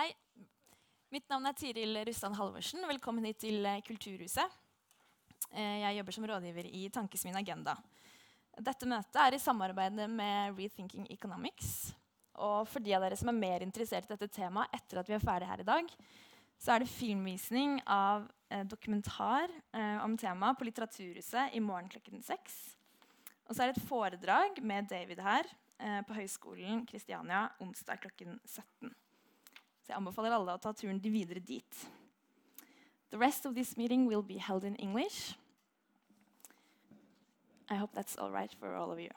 Hei. Mitt navn er Tiril Rustan Halvorsen. Velkommen hit til eh, Kulturhuset. Eh, jeg jobber som rådgiver i Tankesmien Agenda. Dette møtet er i samarbeid med Rethinking Economics. Og for de av dere som er mer interessert i dette temaet etter at vi er ferdig her i dag, så er det filmvisning av eh, dokumentar om temaet på Litteraturhuset i morgen klokken seks. Og så er det et foredrag med David her på Høgskolen Kristiania onsdag klokken 17. Så jeg anbefaler alle å ta turen videre dit. The rest of this meeting will be held in English. I hope that's all right for all of you.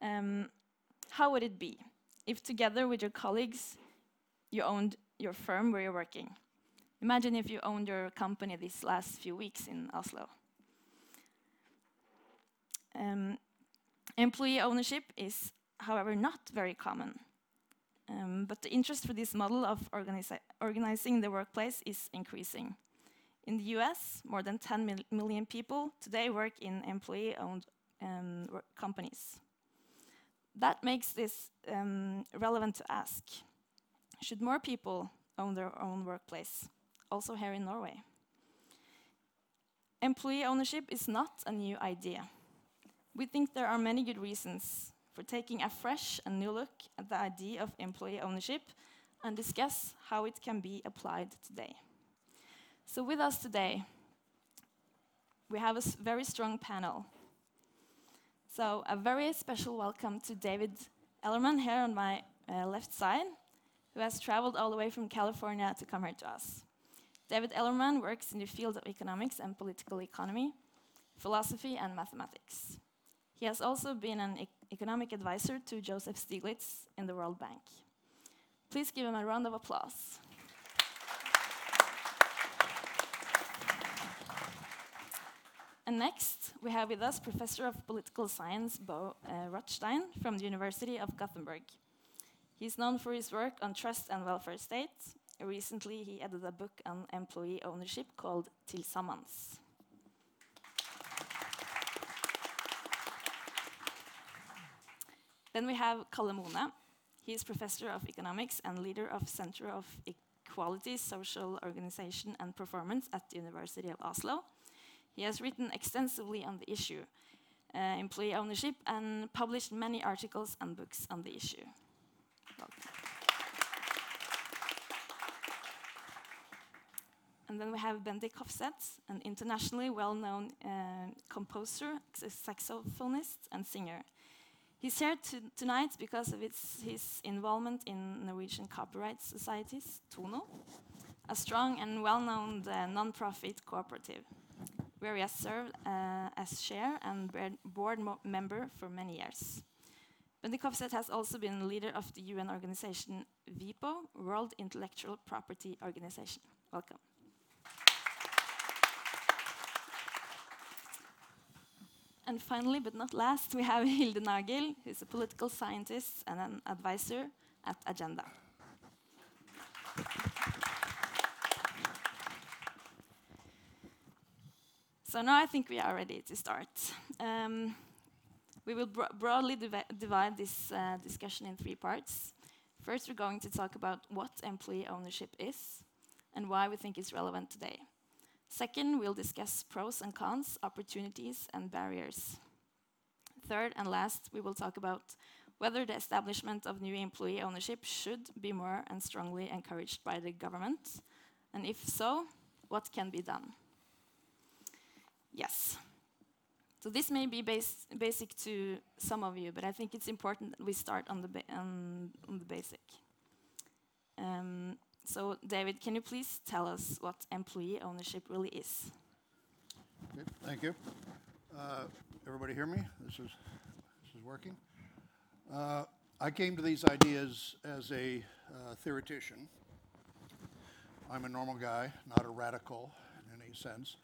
Um, how would it be if together with your colleagues you owned your firm where you're working? Imagine if you owned your company these last few weeks in Oslo. Um, employee ownership is, however, not very common. Um, but the interest for this model of organizi organizing the workplace is increasing. In the US, more than 10 mil million people today work in employee owned um, companies. That makes this um, relevant to ask should more people own their own workplace, also here in Norway? Employee ownership is not a new idea. We think there are many good reasons for taking a fresh and new look at the idea of employee ownership and discuss how it can be applied today. So, with us today, we have a very strong panel. So, a very special welcome to David Ellerman here on my uh, left side, who has traveled all the way from California to come here to us. David Ellerman works in the field of economics and political economy, philosophy, and mathematics. He has also been an economic advisor to Joseph Stiglitz in the World Bank. Please give him a round of applause. And next, we have with us Professor of Political Science Bo uh, Rothstein from the University of Gothenburg. He's known for his work on trust and welfare state. Recently, he edited a book on employee ownership called Tillsammans. Then we have Kalle Moene. He is professor of economics and leader of Center of Equality, Social Organization and Performance at the University of Oslo. He has written extensively on the issue, uh, employee ownership, and published many articles and books on the issue. Welcome. And then we have Bendik Hofseth, an internationally well-known uh, composer, saxophonist, and singer. He's here to, tonight because of its, his involvement in Norwegian copyright societies, Tono, a strong and well-known uh, non-profit cooperative, where he has served uh, as chair and board member for many years. Bendik Hofseth has also been leader of the UN organization WIPO, World Intellectual Property Organization. Welcome. And finally, but not last, we have Hilde Nagel, who's a political scientist and an advisor at Agenda. So now I think we are ready to start. Um, we will bro broadly divide this uh, discussion in three parts. First, we're going to talk about what employee ownership is and why we think it's relevant today. Second, we'll discuss pros and cons, opportunities and barriers. Third and last, we will talk about whether the establishment of new employee ownership should be more and strongly encouraged by the government, and if so, what can be done. Yes. So this may be base, basic to some of you, but I think it's important that we start on the, on the basic. Um, so, David, can you please tell us what employee ownership really is? Okay, thank you. Uh, everybody hear me? This is, this is working. Uh, I came to these ideas as a uh, theoretician. I'm a normal guy, not a radical in any sense.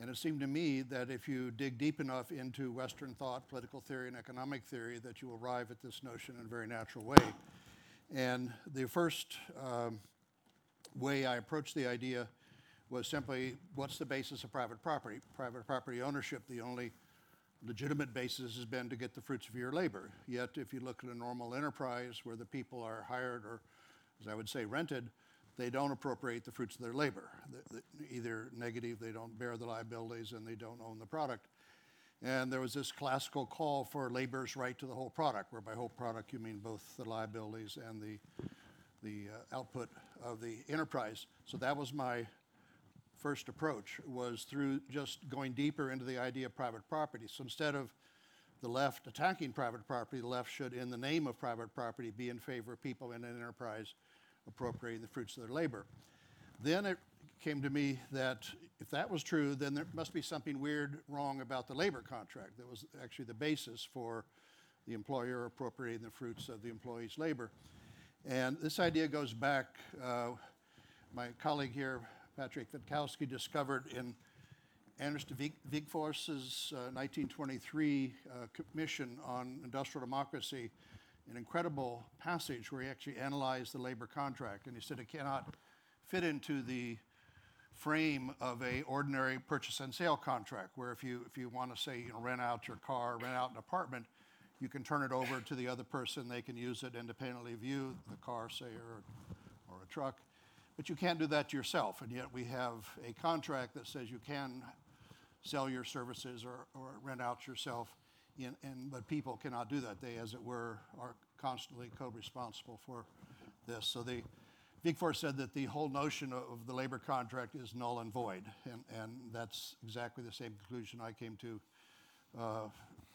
And it seemed to me that if you dig deep enough into Western thought, political theory, and economic theory, that you arrive at this notion in a very natural way. And the first um, way I approached the idea was simply what's the basis of private property? Private property ownership, the only legitimate basis has been to get the fruits of your labor. Yet, if you look at a normal enterprise where the people are hired or as I would say, rented, they don't appropriate the fruits of their labor. The- the- Either negative, they don't bear the liabilities and they don't own the product. And there was this classical call for labor's right to the whole product, where by whole product you mean both the liabilities and the, the uh, output of the enterprise. So that was my first approach, was through just going deeper into the idea of private property. So instead of the left attacking private property, the left should, in the name of private property, be in favor of people in an enterprise appropriating the fruits of their labor. Then it came to me that if that was true, then there must be something weird wrong about the labor contract that was actually the basis for the employer appropriating the fruits of the employee's labor. And this idea goes back, uh, my colleague here, Patrick Witkowski, discovered in Anders de Wig- uh, 1923 uh, Commission on Industrial Democracy, an incredible passage where he actually analyzed the labor contract. And he said it cannot fit into the frame of a ordinary purchase and sale contract, where if you, if you want to say, you know, rent out your car, rent out an apartment, you can turn it over to the other person, they can use it independently of you, the car, say, or, or a truck. But you can't do that yourself, and yet we have a contract that says you can sell your services or, or rent out yourself, in, and, but people cannot do that. They, as it were, are constantly co-responsible for this. So the, Wigforss said that the whole notion of of the labor contract is null and void, and, and that's exactly the same conclusion I came to uh,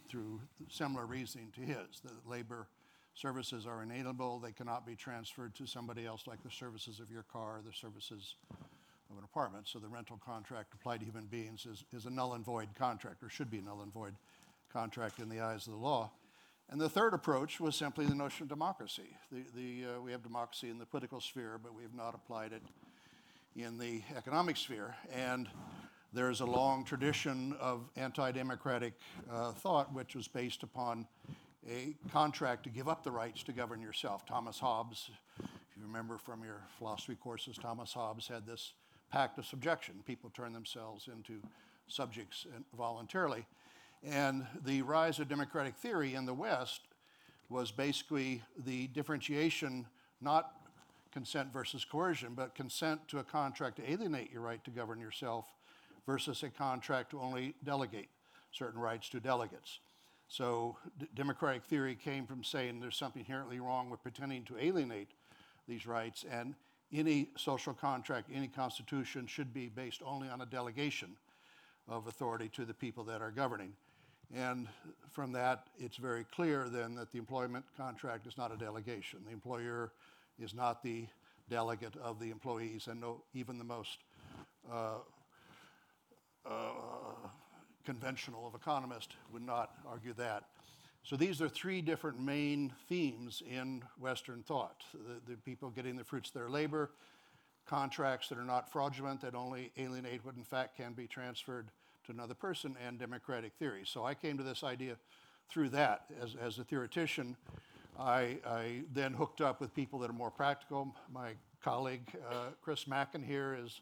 through similar reasoning to his. The labor services are inalienable, they cannot be transferred to somebody else like the services of your car, the services of an apartment. So the rental contract applied to human beings is, is a null and void contract, or should be a null and void contract in the eyes of the law. And the third approach was simply the notion of democracy. The, the, uh, we have democracy in the political sphere, but we have not applied it in the economic sphere. And there's a long tradition of anti democratic uh, thought, which was based upon a contract to give up the rights to govern yourself. Thomas Hobbes, if you remember from your philosophy courses, Thomas Hobbes had this pact of subjection. People turn themselves into subjects uh, voluntarily. And the rise of democratic theory in the West was basically the differentiation, not consent versus coercion, but consent to a contract to alienate your right to govern yourself versus a contract to only delegate certain rights to delegates. So d- democratic theory came from saying there's something inherently wrong with pretending to alienate these rights, and any social contract, any constitution should be based only on a delegation of authority to the people that are governing. And from that, it's very clear then that the employment contract is not a delegation. The employer is not the delegate of the employees, and no, even the most uh, uh, conventional of economists would not argue that. So these are three different main themes in Western thought the, the people getting the fruits of their labor, contracts that are not fraudulent, that only alienate what in fact can be transferred to another person, and democratic theory. So I came to this idea through that. As, as a theoretician, I, I then hooked up with people that are more practical. My colleague, uh, Chris Mackin here is,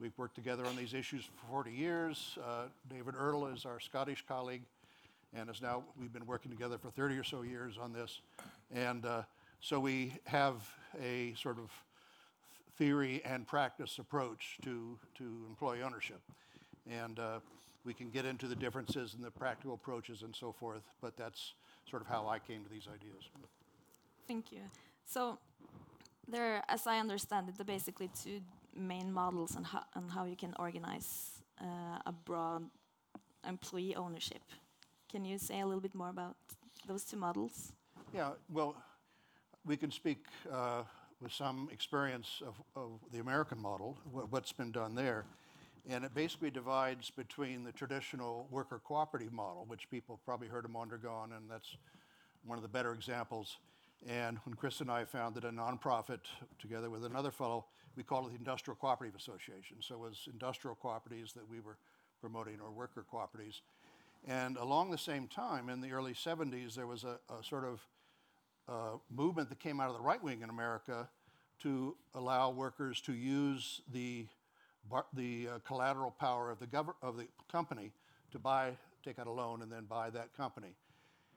we've worked together on these issues for 40 years. Uh, David Erdal is our Scottish colleague, and is now, we've been working together for 30 or so years on this. And uh, so we have a sort of theory and practice approach to, to employee ownership. And uh, we can get into the differences and the practical approaches and so forth, but that's sort of how I came to these ideas. Thank you. So there, as I understand it, there are basically two main models and how, on how you can organize uh, a broad employee ownership. Can you say a little bit more about those two models? Yeah, well, we can speak uh, with some experience of, of the American model, wh- what's been done there. And it basically divides between the traditional worker cooperative model, which people probably heard of Mondragon, and that's one of the better examples. And when Chris and I founded a nonprofit together with another fellow, we called it the Industrial Cooperative Association. So it was industrial cooperatives that we were promoting, or worker cooperatives. And along the same time, in the early 70s, there was a, a sort of uh, movement that came out of the right wing in America to allow workers to use the, bar, the uh, collateral power of the, gover- of the company to buy, take out a loan and then buy that company.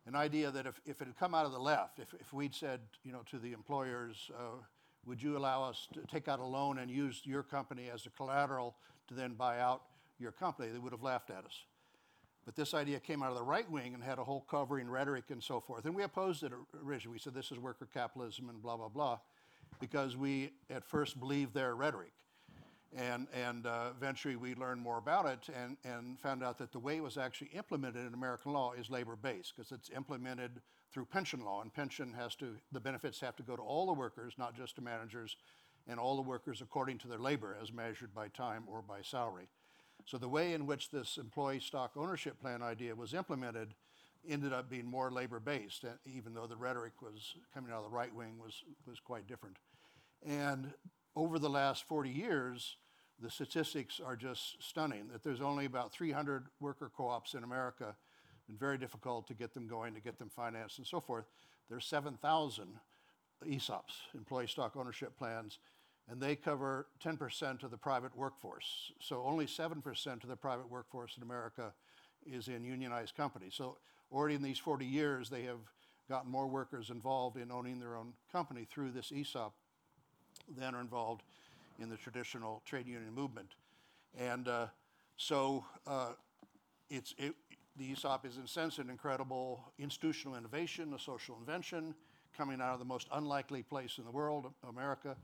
An idea that if, if it had come out of the left, if, if we'd said, you know, to the employers, uh, would you allow us to take out a loan and use your company as a collateral to then buy out your company? They would have laughed at us. But this idea came out of the right wing and had a whole covering rhetoric and so forth. And we opposed it originally. We said this is worker capitalism and blah, blah, blah, because we at first believed their rhetoric. And, and uh, eventually we learned more about it and, and found out that the way it was actually implemented in American law is labor based because it's implemented through pension law. And pension has to, the benefits have to go to all the workers, not just to managers, and all the workers according to their labor as measured by time or by salary. So the way in which this employee stock ownership plan idea was implemented ended up being more labor based, eh, even though the rhetoric was coming out of the right wing was, was quite different. And over the last 40 years, the statistics are just stunning that there's only about 300 worker co-ops in America and very difficult to get them going, to get them financed and so forth. There's 7,000 ESOPs, employee stock ownership plans, and they cover 10% of the private workforce. So only 7% of the private workforce in America is in unionized companies. So already in these 40 years, they have gotten more workers involved in owning their own company through this ESOP than are involved in the traditional trade union movement. And uh, so uh, it's, it, the ESOP is in sense an incredible institutional innovation, a social invention coming out of the most unlikely place in the world, America.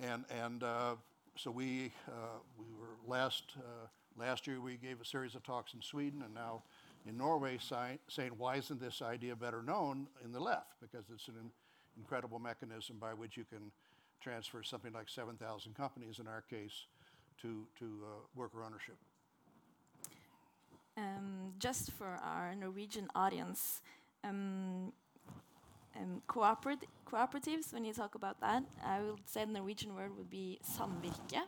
And, and uh, so we, uh, we were last, uh, last year we gave a series of talks in Sweden and now in Norway si- saying why isn't this idea better known in the left? Because it's an in- incredible mechanism by which you can transfer something like 7,000 companies in our case to, to uh, worker ownership. Um, just for our Norwegian audience, um, um, cooperat cooperatives, when you talk about that, I would say the Norwegian word would be samvirke.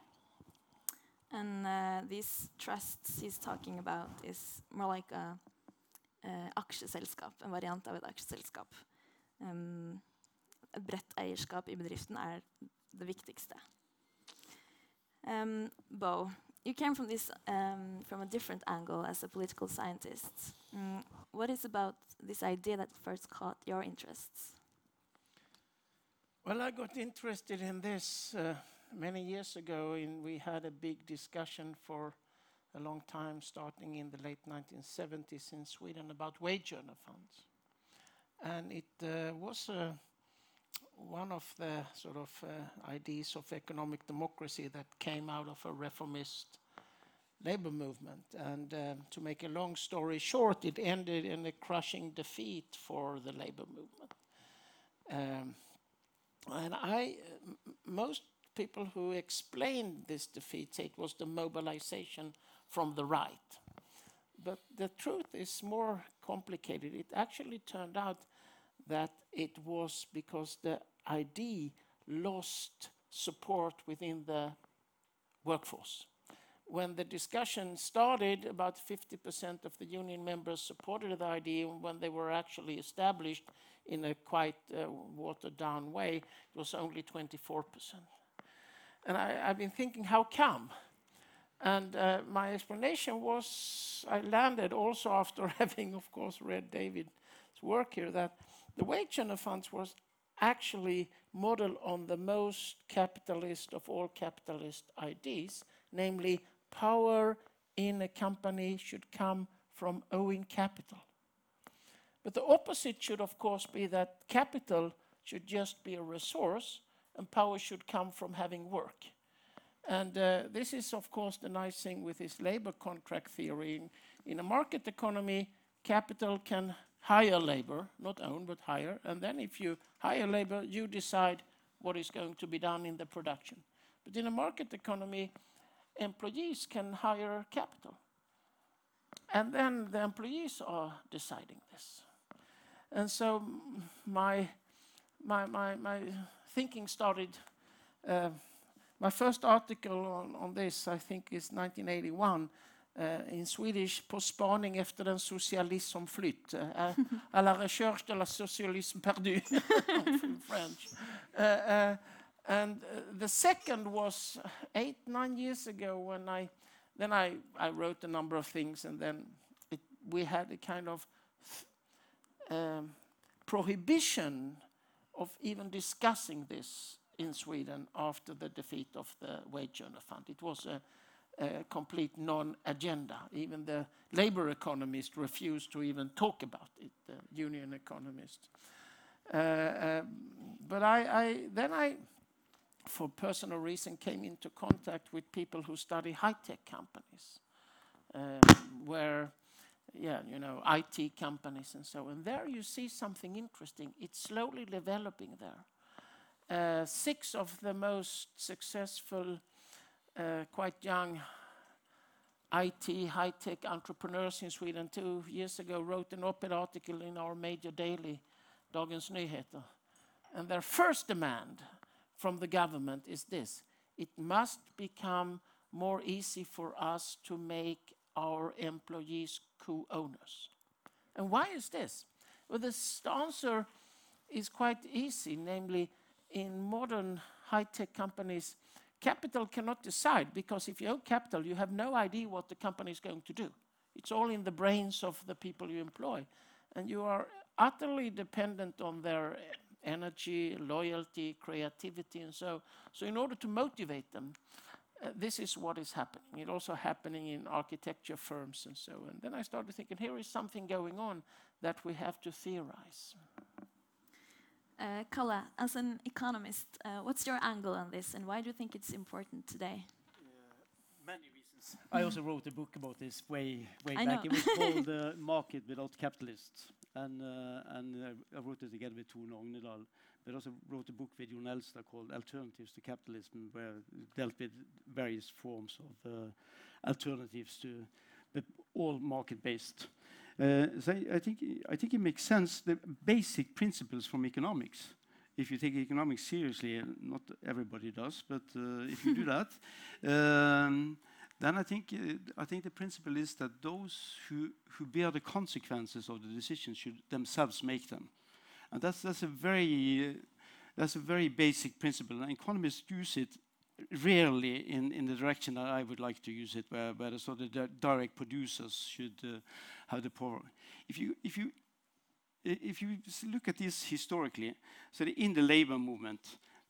And uh, these trusts he's talking about is more like a, a aksjeselskap, en variant av et aksjeselskap. Um, et bredt eierskap i bedriften er det viktigste. Um, Bo, you came from this um, from a different angle as a political scientist. Mm, what is about this idea that first caught your interests? Well, I got interested in this uh, many years ago, and we had a big discussion for a long time, starting in the late 1970s in Sweden, about wage earner funds. And it uh, was uh, one of the sort of uh, ideas of economic democracy that came out of a reformist labor movement. And um, to make a long story short, it ended in a crushing defeat for the labor movement. Um, and I, most people who explained this defeat say it was the mobilization from the right. But the truth is more complicated. It actually turned out that it was because the ID lost support within the workforce. When the discussion started, about 50% of the union members supported the ID. When they were actually established, in a quite uh, watered down way, it was only 24%. And I, have been thinking, how come? And uh, my explanation was I landed also after having, of course, read David's work here that the wage earner funds was actually modeled on the most capitalist of all capitalist ideas, namely, power in a company should come from owing capital. But the opposite should, of course, be that capital should just be a resource and power should come from having work. And uh, this is, of course, the nice thing with this labor contract theory. In, in a market economy, capital can hire labor, not own, but hire. And then if you hire labor, you decide what is going to be done in the production. But in a market economy, employees can hire capital. And then the employees are deciding this. And so my, my, my, my thinking started. Uh, my first article on, on this, I think, is 1981. Uh, in Swedish, På spaning efter den socialism som flytt. À la recherche de la socialisme perdue, French. Uh and the second was eight, nine years ago when I, then I, I wrote a number of things and then it, we had a kind of um, prohibition of even discussing this in Sweden after the defeat of the wage earner fund. It was a, a complete non-agenda. Even the labor economists refused to even talk about it, the union economists. Uh, uh, but I, I, then I, for personal reason, came into contact with people who study high-tech companies, um, where, yeah, you know, IT companies and so on. And there you see something interesting. It's slowly developing there. Uh, six of the most successful, Uh, quite young IT high-tech entrepreneurs in Sweden two years ago wrote an op-ed article in our major daily, Dagens Nyheter. And their first demand from the government is this. It must become more easy for us to make our employees co-owners. And why is this? Well, the answer is quite easy, namely, in modern high-tech companies, capital cannot decide because if you own capital, you have no idea what the company is going to do. It's all in the brains of the people you employ. And you are utterly dependent on their energy, loyalty, creativity, and so. So in order to motivate them, uh, this is what is happening. It's also happening in architecture firms and so. And then I started thinking, here is something going on that we have to theorize. Uh, Kalle, as an economist, uh, what's your angle on this and why do you think it's important today? many reasons. I also wrote a book about this way way I back. know. It was called uh, "Market Without Capitalists," and uh, and uh, I wrote it together with Tone Ognedal. But also wrote a book with Jon Elster called "Alternatives to Capitalism," where it dealt with various forms of uh, alternatives to, all market-based. Uh, so I, I think I think it makes sense. The basic principles from economics. If you take economics seriously, and not everybody does, but uh, if you do that, um, then I think uh, I think the principle is that those who who bear the consequences of the decisions should themselves make them, and that's that's a very uh, that's a very basic principle. And economists use it rarely in, in the direction that I would like to use it, where, where the sort of di- direct producers should uh, have the power. If you if you if you look at this historically, so the, in the labor movement,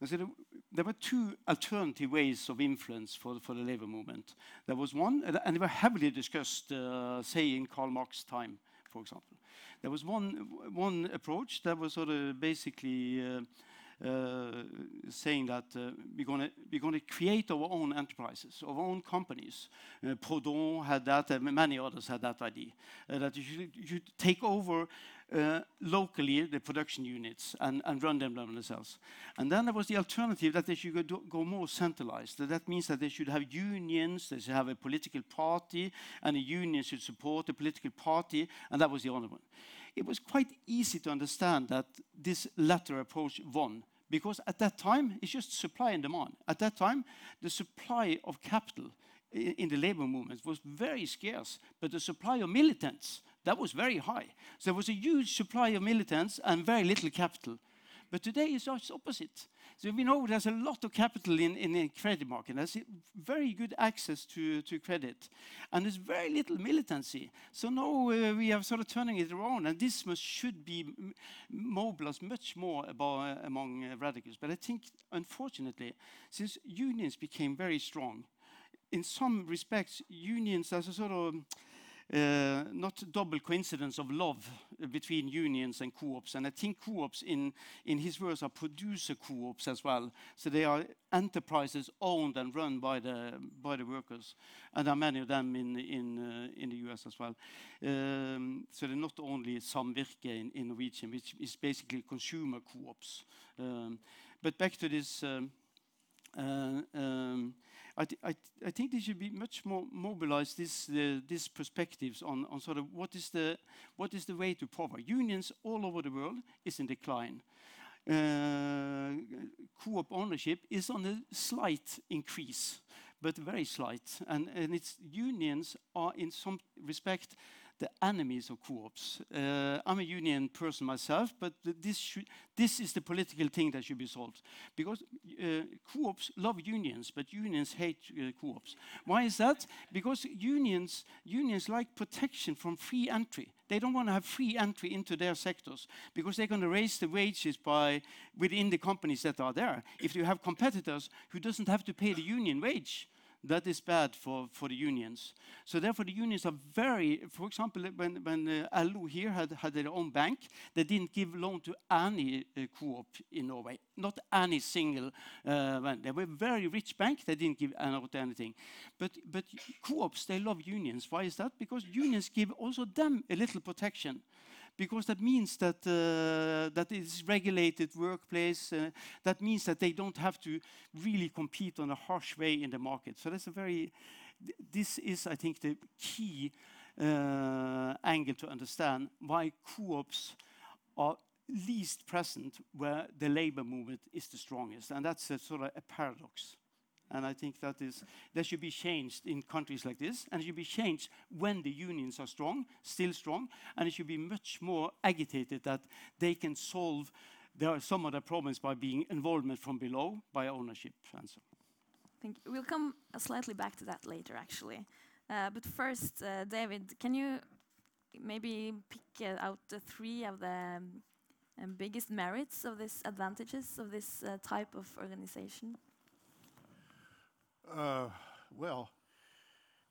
so the, there were two alternative ways of influence for, for the labor movement. There was one, and they were heavily discussed, uh, say, in Karl Marx's time, for example. There was one, one approach that was sort of basically uh, saying that uh, we're going gonna create our own enterprises, our own companies. Uh, Proudhon had that, and many others had that idea, uh, that you take over uh, locally the production units and, run them themselves. And then there was the alternative that they should go, more centralized. That- That means that they should have unions, they should have a political party, and the union should support the political party, and that was the other one. It was quite easy to understand that this latter approach won. Because at that time, it's just supply and demand. At that time, the supply of capital in the labor movement was very scarce, but the supply of militants, that was very high. So there was a huge supply of militants and very little capital. But today it's just opposite. So we know there's a lot of capital in, in the credit market. There's very good access to, to credit. And there's very little militancy. So now uh, we are sort of turning it around. And this must, should be mobilized much more about, among uh, radicals. But I think, unfortunately, since unions became very strong, in some respects, unions as a sort of uh, not double coincidence of love between unions and co-ops. And I think co-ops, in, in his words, are producer co-ops as well. So they are enterprises owned and run by the, by the workers. And there are many of them in, in, uh, in the US as well. Um, so they're not only Samvirke in, in Norwegian, which is basically consumer co-ops. Um, but back to this um, uh, um, I, thi- I, th- I think they should be much more mobilized this uh, these perspectives on, on sort of what is the what is the way to power. Unions all over the world is in decline. Uh, co-op ownership is on a slight increase, but very slight. And, and its unions are in some respect the enemies of co-ops. Uh, I'm a union person myself, but this should, this is the political thing that should be solved because uh, co-ops love unions, but unions hate uh, co-ops. Why is that? Because unions unions like protection from free entry. They don't want to have free entry into their sectors because they're going to raise the wages by within the companies that are there. If you have competitors who doesn't have to pay the union wage, that is bad for, for the unions. So therefore, the unions are very, for example, when, when uh, LO here had, had their own bank, they didn't give loan to any uh, co-op in Norway, not any single uh. They were very rich bank, they didn't give out anything. But, but co-ops, they love unions. Why is that? Because unions give also them a little protection because that means that uh, that is regulated workplace. Uh, that means that they don't have to really compete on a harsh way in the market. So that's a very. This is, I think, the key uh, angle to understand why co-ops are least present where the labor movement is the strongest, and that's a sort of a paradox. And I think that is that should be changed in countries like this, and it should be changed when the unions are strong, still strong, and it should be much more agitated that they can solve there are some of the problems by being involvement from below, by ownership, and so. Thank you. We'll come slightly back to that later, actually. Uh, but first, uh, David, can you maybe pick uh, out the three of the um, biggest merits of this advantages of this uh, type of organization? Uh, well,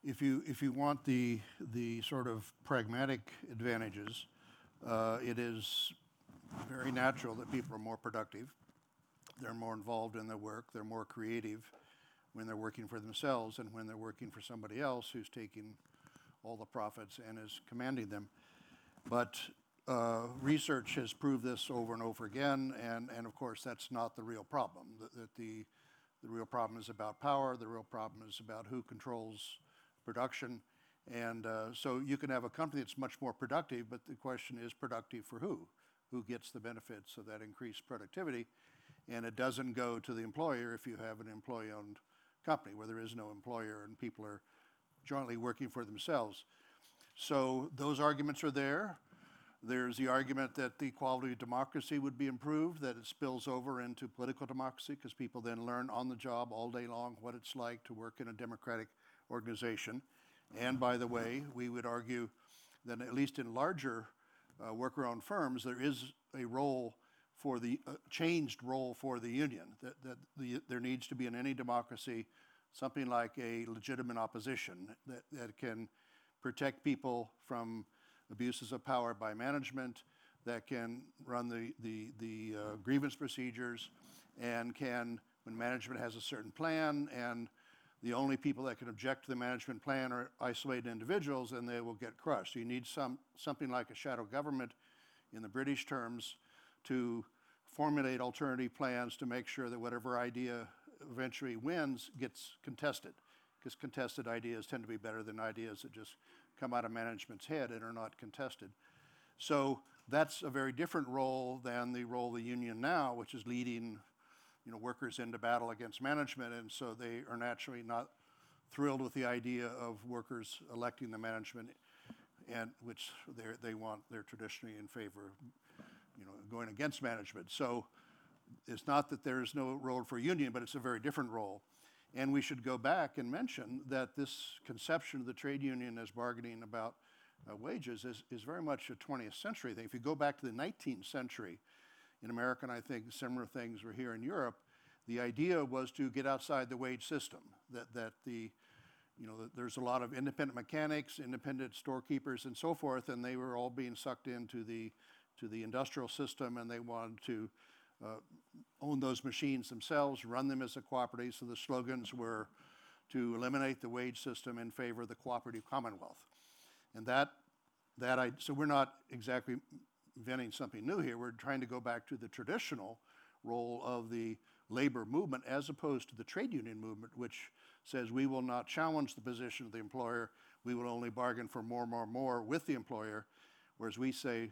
if you if you want the the sort of pragmatic advantages, uh, it is very natural that people are more productive. They're more involved in their work. They're more creative when they're working for themselves and when they're working for somebody else who's taking all the profits and is commanding them. But uh, research has proved this over and over again, and, and of course that's not the real problem. That, that the the real problem is about power. The real problem is about who controls production. And uh, so you can have a company that's much more productive, but the question is productive for who? Who gets the benefits of that increased productivity? And it doesn't go to the employer if you have an employee owned company where there is no employer and people are jointly working for themselves. So those arguments are there. There's the argument that the quality of democracy would be improved, that it spills over into political democracy because people then learn on the job all day long what it's like to work in a democratic organization. And by the way, we would argue that at least in larger uh, worker-owned firms, there is a role for the uh, changed role for the union. That, that the, there needs to be in any democracy something like a legitimate opposition that, that can protect people from abuses of power by management, that can run the, the, the uh, grievance procedures, and can, when management has a certain plan, and the only people that can object to the management plan are isolated individuals, and they will get crushed. So you need some, something like a shadow government in the British terms to formulate alternative plans to make sure that whatever idea eventually wins gets contested because contested ideas tend to be better than ideas that just come out of management's head and are not contested. So that's a very different role than the role of the union now, which is leading you know, workers into battle against management, and so they are naturally not thrilled with the idea of workers electing the management, and which they want. They're traditionally in favor of, you know, going against management. So it's not that there is no role for union, but it's a very different role. And we should go back and mention that this conception of the trade union as bargaining about uh, wages is, is very much a 20th century thing. If you go back to the 19th century, in America, and I think similar things were here in Europe, the idea was to get outside the wage system, that, that the, you know, there's a lot of independent mechanics, independent storekeepers and so forth, and they were all being sucked into the, to the industrial system and they wanted to uh, own those machines themselves, run them as a cooperative. So the slogans were to eliminate the wage system in favor of the cooperative commonwealth. And that, that I, so we're not exactly inventing something new here. We're trying to go back to the traditional role of the labor movement as opposed to the trade union movement, which says we will not challenge the position of the employer. We will only bargain for more, more, more with the employer. Whereas we say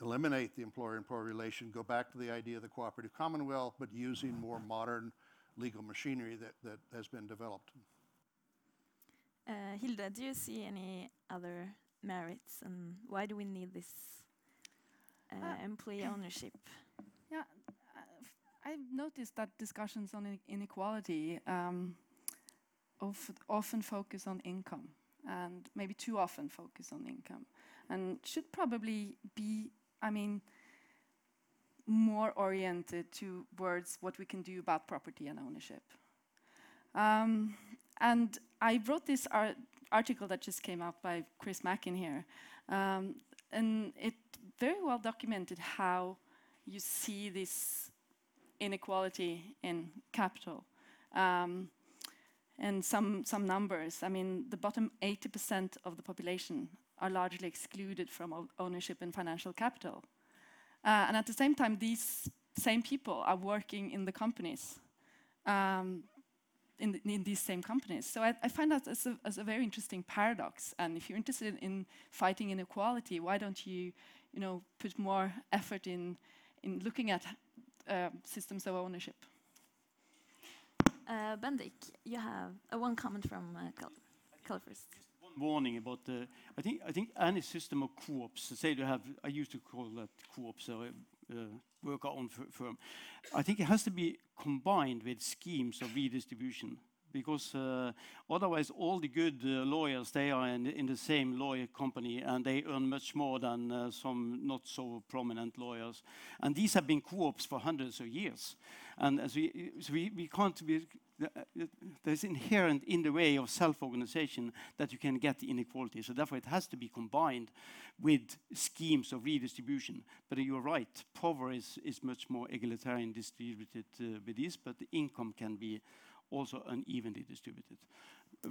eliminate the employer-employer relation, go back to the idea of the cooperative commonwealth, but using more modern legal machinery that, that has been developed. Uh, Hilde, do you see any other merits, and why do we need this uh, Uh, employee ownership? Yeah, uh, f- I've noticed that discussions on inequality um, of, often focus on income, and maybe too often focus on income, and should probably be, I mean, more oriented towards what we can do about property and ownership. Um, and I wrote this ar- article that just came out by Chris Mackin here, um, and it very well documented how you see this inequality in capital. Um, and some, some numbers, I mean, the bottom 80% of the population are largely excluded from ownership and financial capital. Uh, and at the same time, these same people are working in the companies, um, in, the, in these same companies. So I, I find that as a, as a very interesting paradox. And if you're interested in fighting inequality, why don't you, you know, put more effort in, in looking at uh, systems of ownership? Uh, Bendik, you have uh, one comment from uh, Cal- Cal first. Warning about the. I think I think any system of co-ops. Say you have. I used to call that co-ops or uh, worker-owned firm. I think it has to be combined with schemes of redistribution because uh, otherwise all the good uh, lawyers they are in, in the same lawyer company and they earn much more than uh, some not so prominent lawyers and these have been co-ops for hundreds of years and as we, so we, we can't be uh, there's inherent in the way of self-organization that you can get inequality so therefore it has to be combined with schemes of redistribution but you're right power is, is much more egalitarian distributed uh, with this but the income can be also unevenly distributed.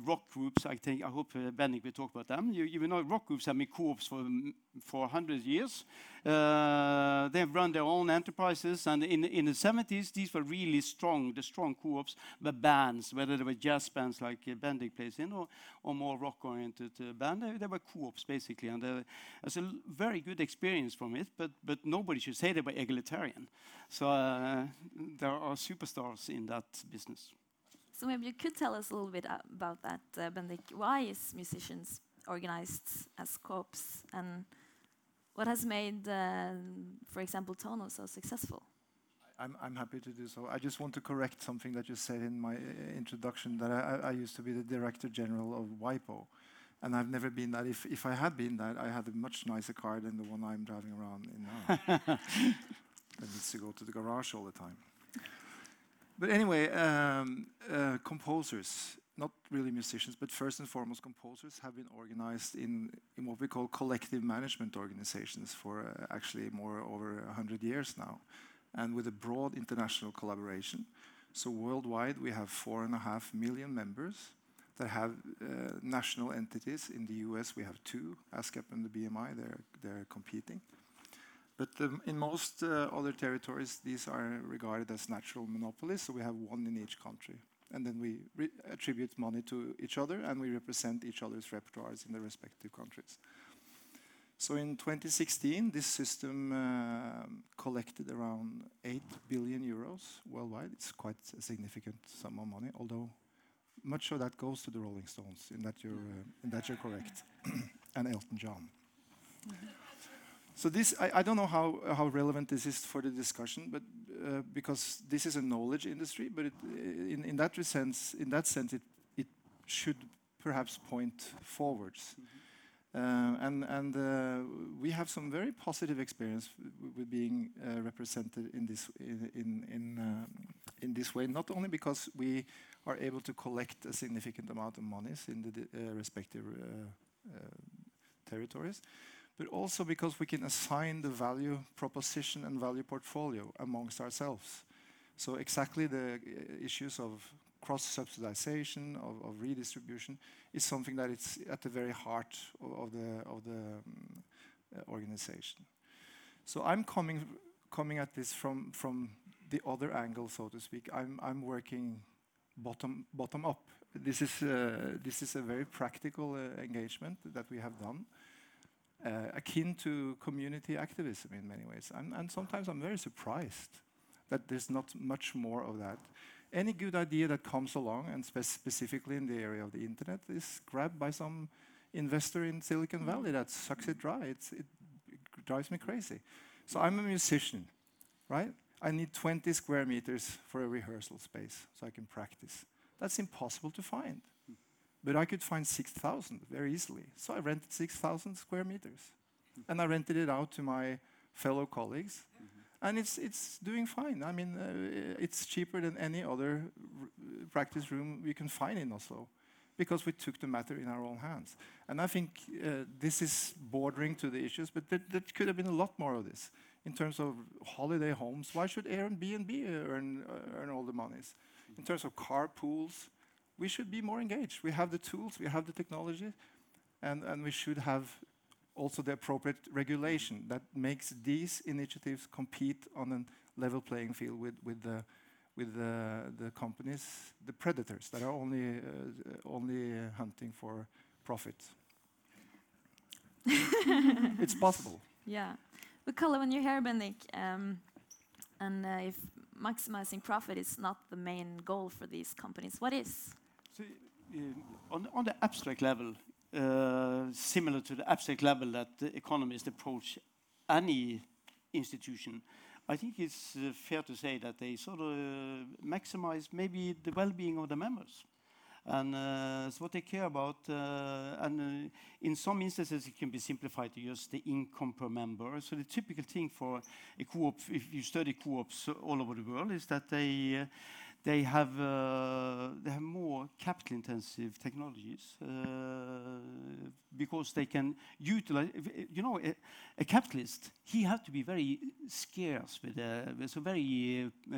Rock groups, I think, I hope uh, Bendik will talk about them. You, you know, rock groups have been co-ops for, mm, for 100 years. Uh, they've run their own enterprises, and in, in the 70s, these were really strong. The strong co-ops were bands, whether they were jazz bands like uh, plays in, or, or more rock-oriented uh, band. They, they were co-ops, basically, and uh, it's a very good experience from it, but, but nobody should say they were egalitarian. So uh, there are superstars in that business. So maybe you could tell us a little bit about that, uh, Bendik. Why is musicians organized as corps, and what has made, uh, for example, Tono so successful? I'm, I'm happy to do so. I just want to correct something that you said in my uh, introduction that I, I I used to be the director general of WIPO. And I've never been that. If, if I had been that, I had a much nicer car than the one I'm driving around in now. that needs to go to the garage all the time. But anyway, um, uh, composers, not really musicians, but first and foremost, composers have been organized in, in what we call collective management organizations for uh, actually more over 100 years now and with a broad international collaboration. So worldwide, we have four and a half million members that have uh, national entities. In the US, we have two, ASCAP and the BMI, they're, they're competing. But in most uh, other territories, these are regarded as natural monopolies, so we have one in each country. And then we attribute money to each other and we represent each other's repertoires in the respective countries. So in 2016, this system um, collected around 8 billion euros worldwide. It's quite a significant sum of money, although much of that goes to the Rolling Stones, in that you're, uh, in that you're correct, and Elton John. So this, I, I don't know how, how relevant this is for the discussion, but uh, because this is a knowledge industry, but it, in, in that sense, in that sense, it, it should perhaps point forwards. Uh, and and uh, we have some very positive experience with being uh, represented in this in in in, um, in this way. Not only because we are able to collect a significant amount of monies in the uh, respective uh, uh, territories, but also because we can assign the value proposition and value portfolio amongst ourselves. So exactly the uh, issues of cross-subsidization, of, of redistribution, is something that is at the very heart of, the, of the um, uh, organization. So I'm coming, coming at this from, from the other angle, so to speak. I'm, I'm working bottom, bottom up. This is, uh, this is a very practical engagement that we have done uh, akin to community activism in many ways. And, and sometimes I'm very surprised that there's not much more of that. Any good idea that comes along, and spe- specifically in the area of the internet, is grabbed by some investor in Silicon Valley that sucks it dry. It's, it drives me crazy. So I'm a musician, right? I need 20 square meters for a rehearsal space so I can practice. That's impossible to find. But I could find 6,000 very easily. So I rented 6,000 square meters. And I rented it out to my fellow colleagues. And it's, it's doing fine. I mean, uh, it's cheaper than any other r- practice room we can find in Oslo because we took the matter in our own hands. And I think uh, this is bordering to the issues, but there, there could have been a lot more of this in terms of holiday homes. Why should Airbnb earn, uh, earn all the monies? In terms of car pools, we should be more engaged. We have the tools, we have the technology, and, and we should have also the appropriate regulation that makes these initiatives compete on a level playing field with, with the with the, the companies, the predators that are only, uh, only hunting for profit. it's possible. Yeah. But Kalle, when you're here, Bendik, um, and uh, if maximizing profit is not the main goal for these companies, what is? Uh, on, the abstract level, uh, similar to the abstract level that the economists approach any institution, I think it's uh, fair to say that they sort of maximize maybe the well-being of the members. And it's what they care about. And in some instances, it can be simplified to just the income per member. So the typical thing for a co-op, if you study co-ops all over the world, is that they they have uh, they have more capital intensive technologies uh, because they can utilize you know a, capitalist he has to be very scarce with, so very uh,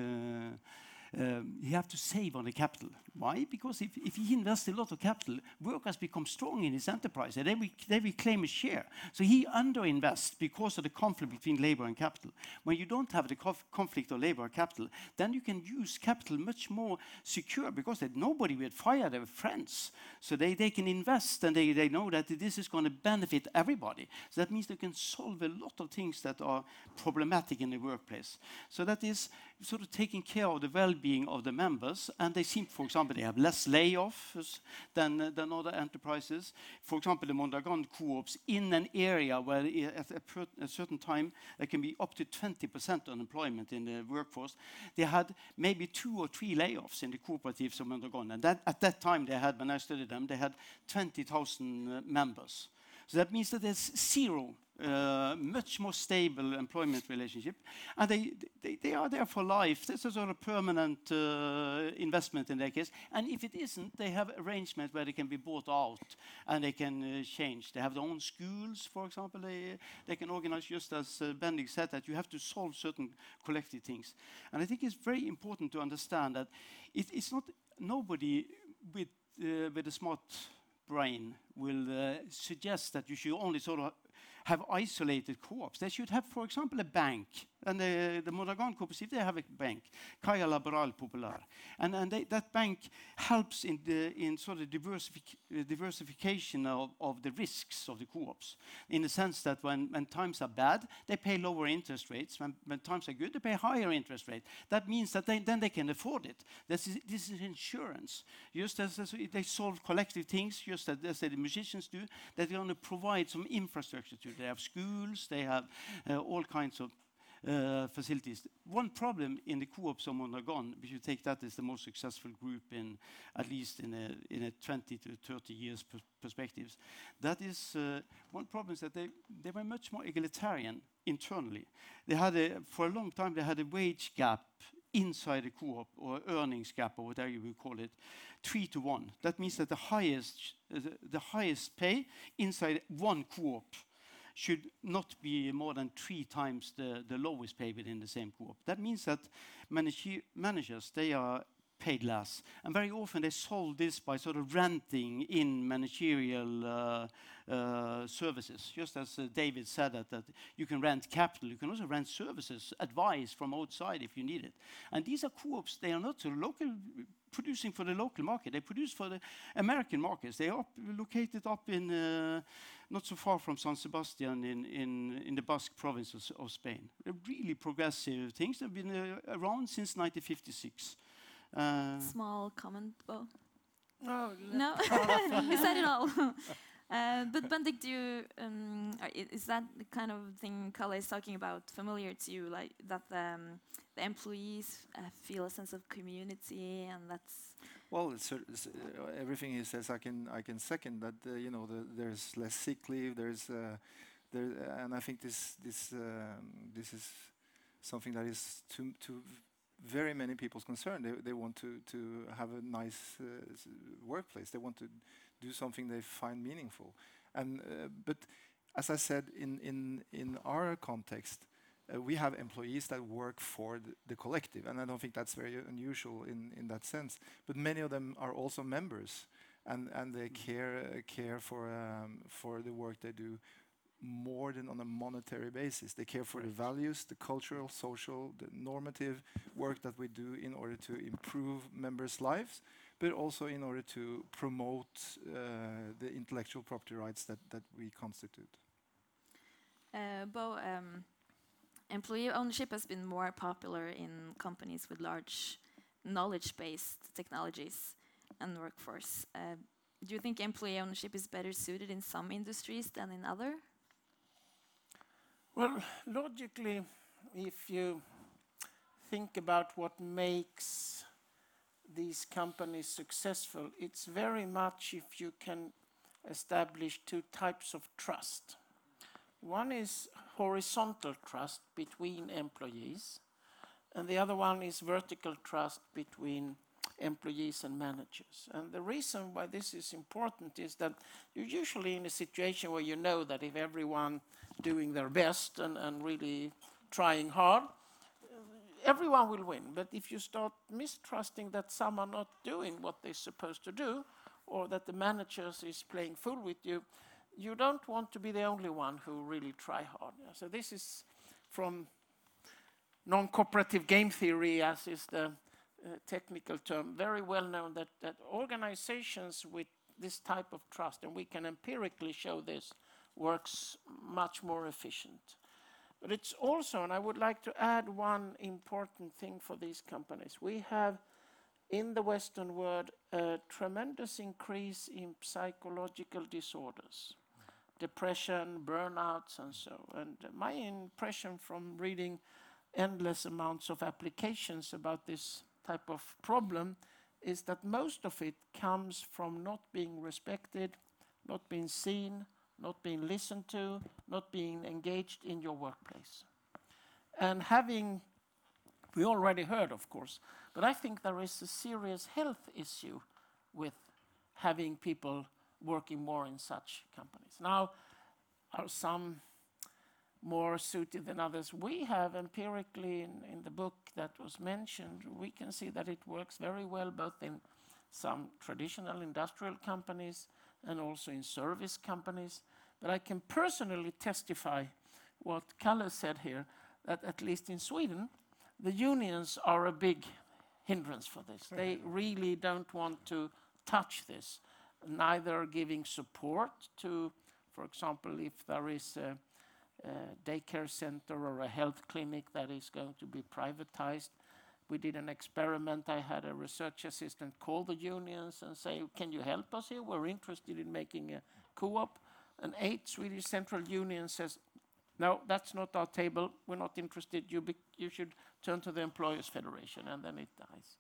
um, he have to save on the capital. Why? Because if, if he invests a lot of capital, workers become strong in his enterprise and they will, they will claim a share. So he underinvests because of the conflict between labor and capital. When you don't have the conflict of labor and capital, then you can use capital much more secure because that nobody will fire their friends. So they, they can invest and they, they know that this is going to benefit everybody. So that means they can solve a lot of things that are problematic in the workplace. So that is sort of taking care of the well-being of the members, and they seem, for example, they have less layoffs than, than other enterprises. For example, the Mondragon co-ops in an area where at a, a, certain time there can be up to 20% unemployment in the workforce, they had maybe two or three layoffs in the cooperatives of Mondragon. And that, at that time they had, when I studied them, they had 20,000 uh, members. So that means that there's zero uh, much more stable employment relationship. And they, they, they, are there for life. There's a sort of permanent uh, investment in their case. And if it isn't, they have arrangement where they can be bought out and they can uh, change. They have their own schools, for example. They, they can organize, just as uh, Bendik said, that you have to solve certain collective things. And I think it's very important to understand that it, it's not nobody with, uh, with a smart brain will uh, suggest that you should only sort of have isolated co-ops. They should have, for example, a bank. And the, the Mondragon cooperative, they have a bank, Caja Laboral Popular. And, and they, that bank helps in, the, in sort of diversific, diversification of, of the risks of the co-ops. In the sense that when, when times are bad, they pay lower interest rates. When, when times are good, they pay higher interest rate. That means that they, then they can afford it. This is, this is insurance. Just as, as they solve collective things, just as, as the musicians do, they're going to provide some infrastructure to they have schools, they have uh, all kinds of facilities. One problem in the co-ops of Mondragon, if you take that as the most successful group in at least in a, in a 20 to 30 years per perspectives, that is uh, one problem is that they, were much more egalitarian internally. They had a, for a long time they had a wage gap inside the co-op or earnings gap or whatever you would call it, three to one. That means that the highest, the, the highest pay inside one co-op should not be more than three times the, lowest pay within the same co-op. That means that managers, they are paid less. And very often they solve this by sort of renting in managerial uh, uh, services. Just as uh, David said that, you can rent capital, you can also rent services, advice from outside if you need it. And these are co-ops, they are not local producing for the local market. They produce for the American markets. They are located up in not so far from San Sebastian in, in, in the Basque province of, of Spain. They're really progressive things. They've been uh, around since 1956. Uh, Small comment, Bo. No, no, you said it all. Uh, but Bendik, do you, um, is that the kind of thing Kalle is talking about familiar to you, like that um, the employees uh, feel a sense of community, and that's Well, it's, uh, everything he says, I can second that. Uh, you know, the, there's less sick leave. There's uh, there, and I think um, this is something that is to very many people's concern. They want to have a nice uh, workplace. They want to do something they find meaningful. Uh, but as I said, in our context. Uh, we have employees that work for the, the collective, and I don't think that's very unusual in, in that sense. But many of them are also members and and they care uh, care for um, for the work they do more than on a monetary basis. They care for the values the cultural social the normative work that we do in order to improve members lives but also in order to promote uh, the intellectual property rights that that we constitute. Uh, Bo, um, employee ownership has been more popular in companies with large knowledge-based technologies and workforce. Uh, do you think employee ownership is better suited in some industries than in other? Well, logically, if you think about what makes these companies successful, it's very much if you can establish two types of trust. One is horizontal trust between employees, and the other one is vertical trust between employees and managers. And the reason why this is important is that you're usually in a situation where you know that if everyone doing their best and, and really trying hard, everyone will win. But if you start mistrusting that some are not doing what they're supposed to do, or that the managers is playing fool with you, you don't want to be the only one who really try hard. So this is from non-cooperative game theory, as is the uh, technical term, very well known that, that organizations with this type of trust, and we can empirically show this, works much more efficient. But it's also, and I would like to add one important thing for these companies. We have in the Western world a tremendous increase in psychological disorders, depression, burnouts, and so. And my impression from reading endless amounts of applications about this type of problem is that most of it comes from not being respected, not being seen, not being listened to, not being engaged in your workplace. And having, we already heard, of course, but I think there is a serious health issue with having people working more in such companies. Now, are some more suited than others? We have empirically in, the book that was mentioned, we can see that it works very well both in some traditional industrial companies and also in service companies. But I can personally testify what Kalle said here, that at least in Sweden, the unions are a big hindrance for this. They really don't want to touch this, neither giving support to, for example, if there is a, a daycare center or a health clinic that is going to be privatized. We did an experiment. I had a research assistant call the unions and say, Can you help us here? We're interested in making a co op. And eight Swedish central unions says, No, that's not our table. We're not interested. You, you should turn to the Employers Federation, and then it dies.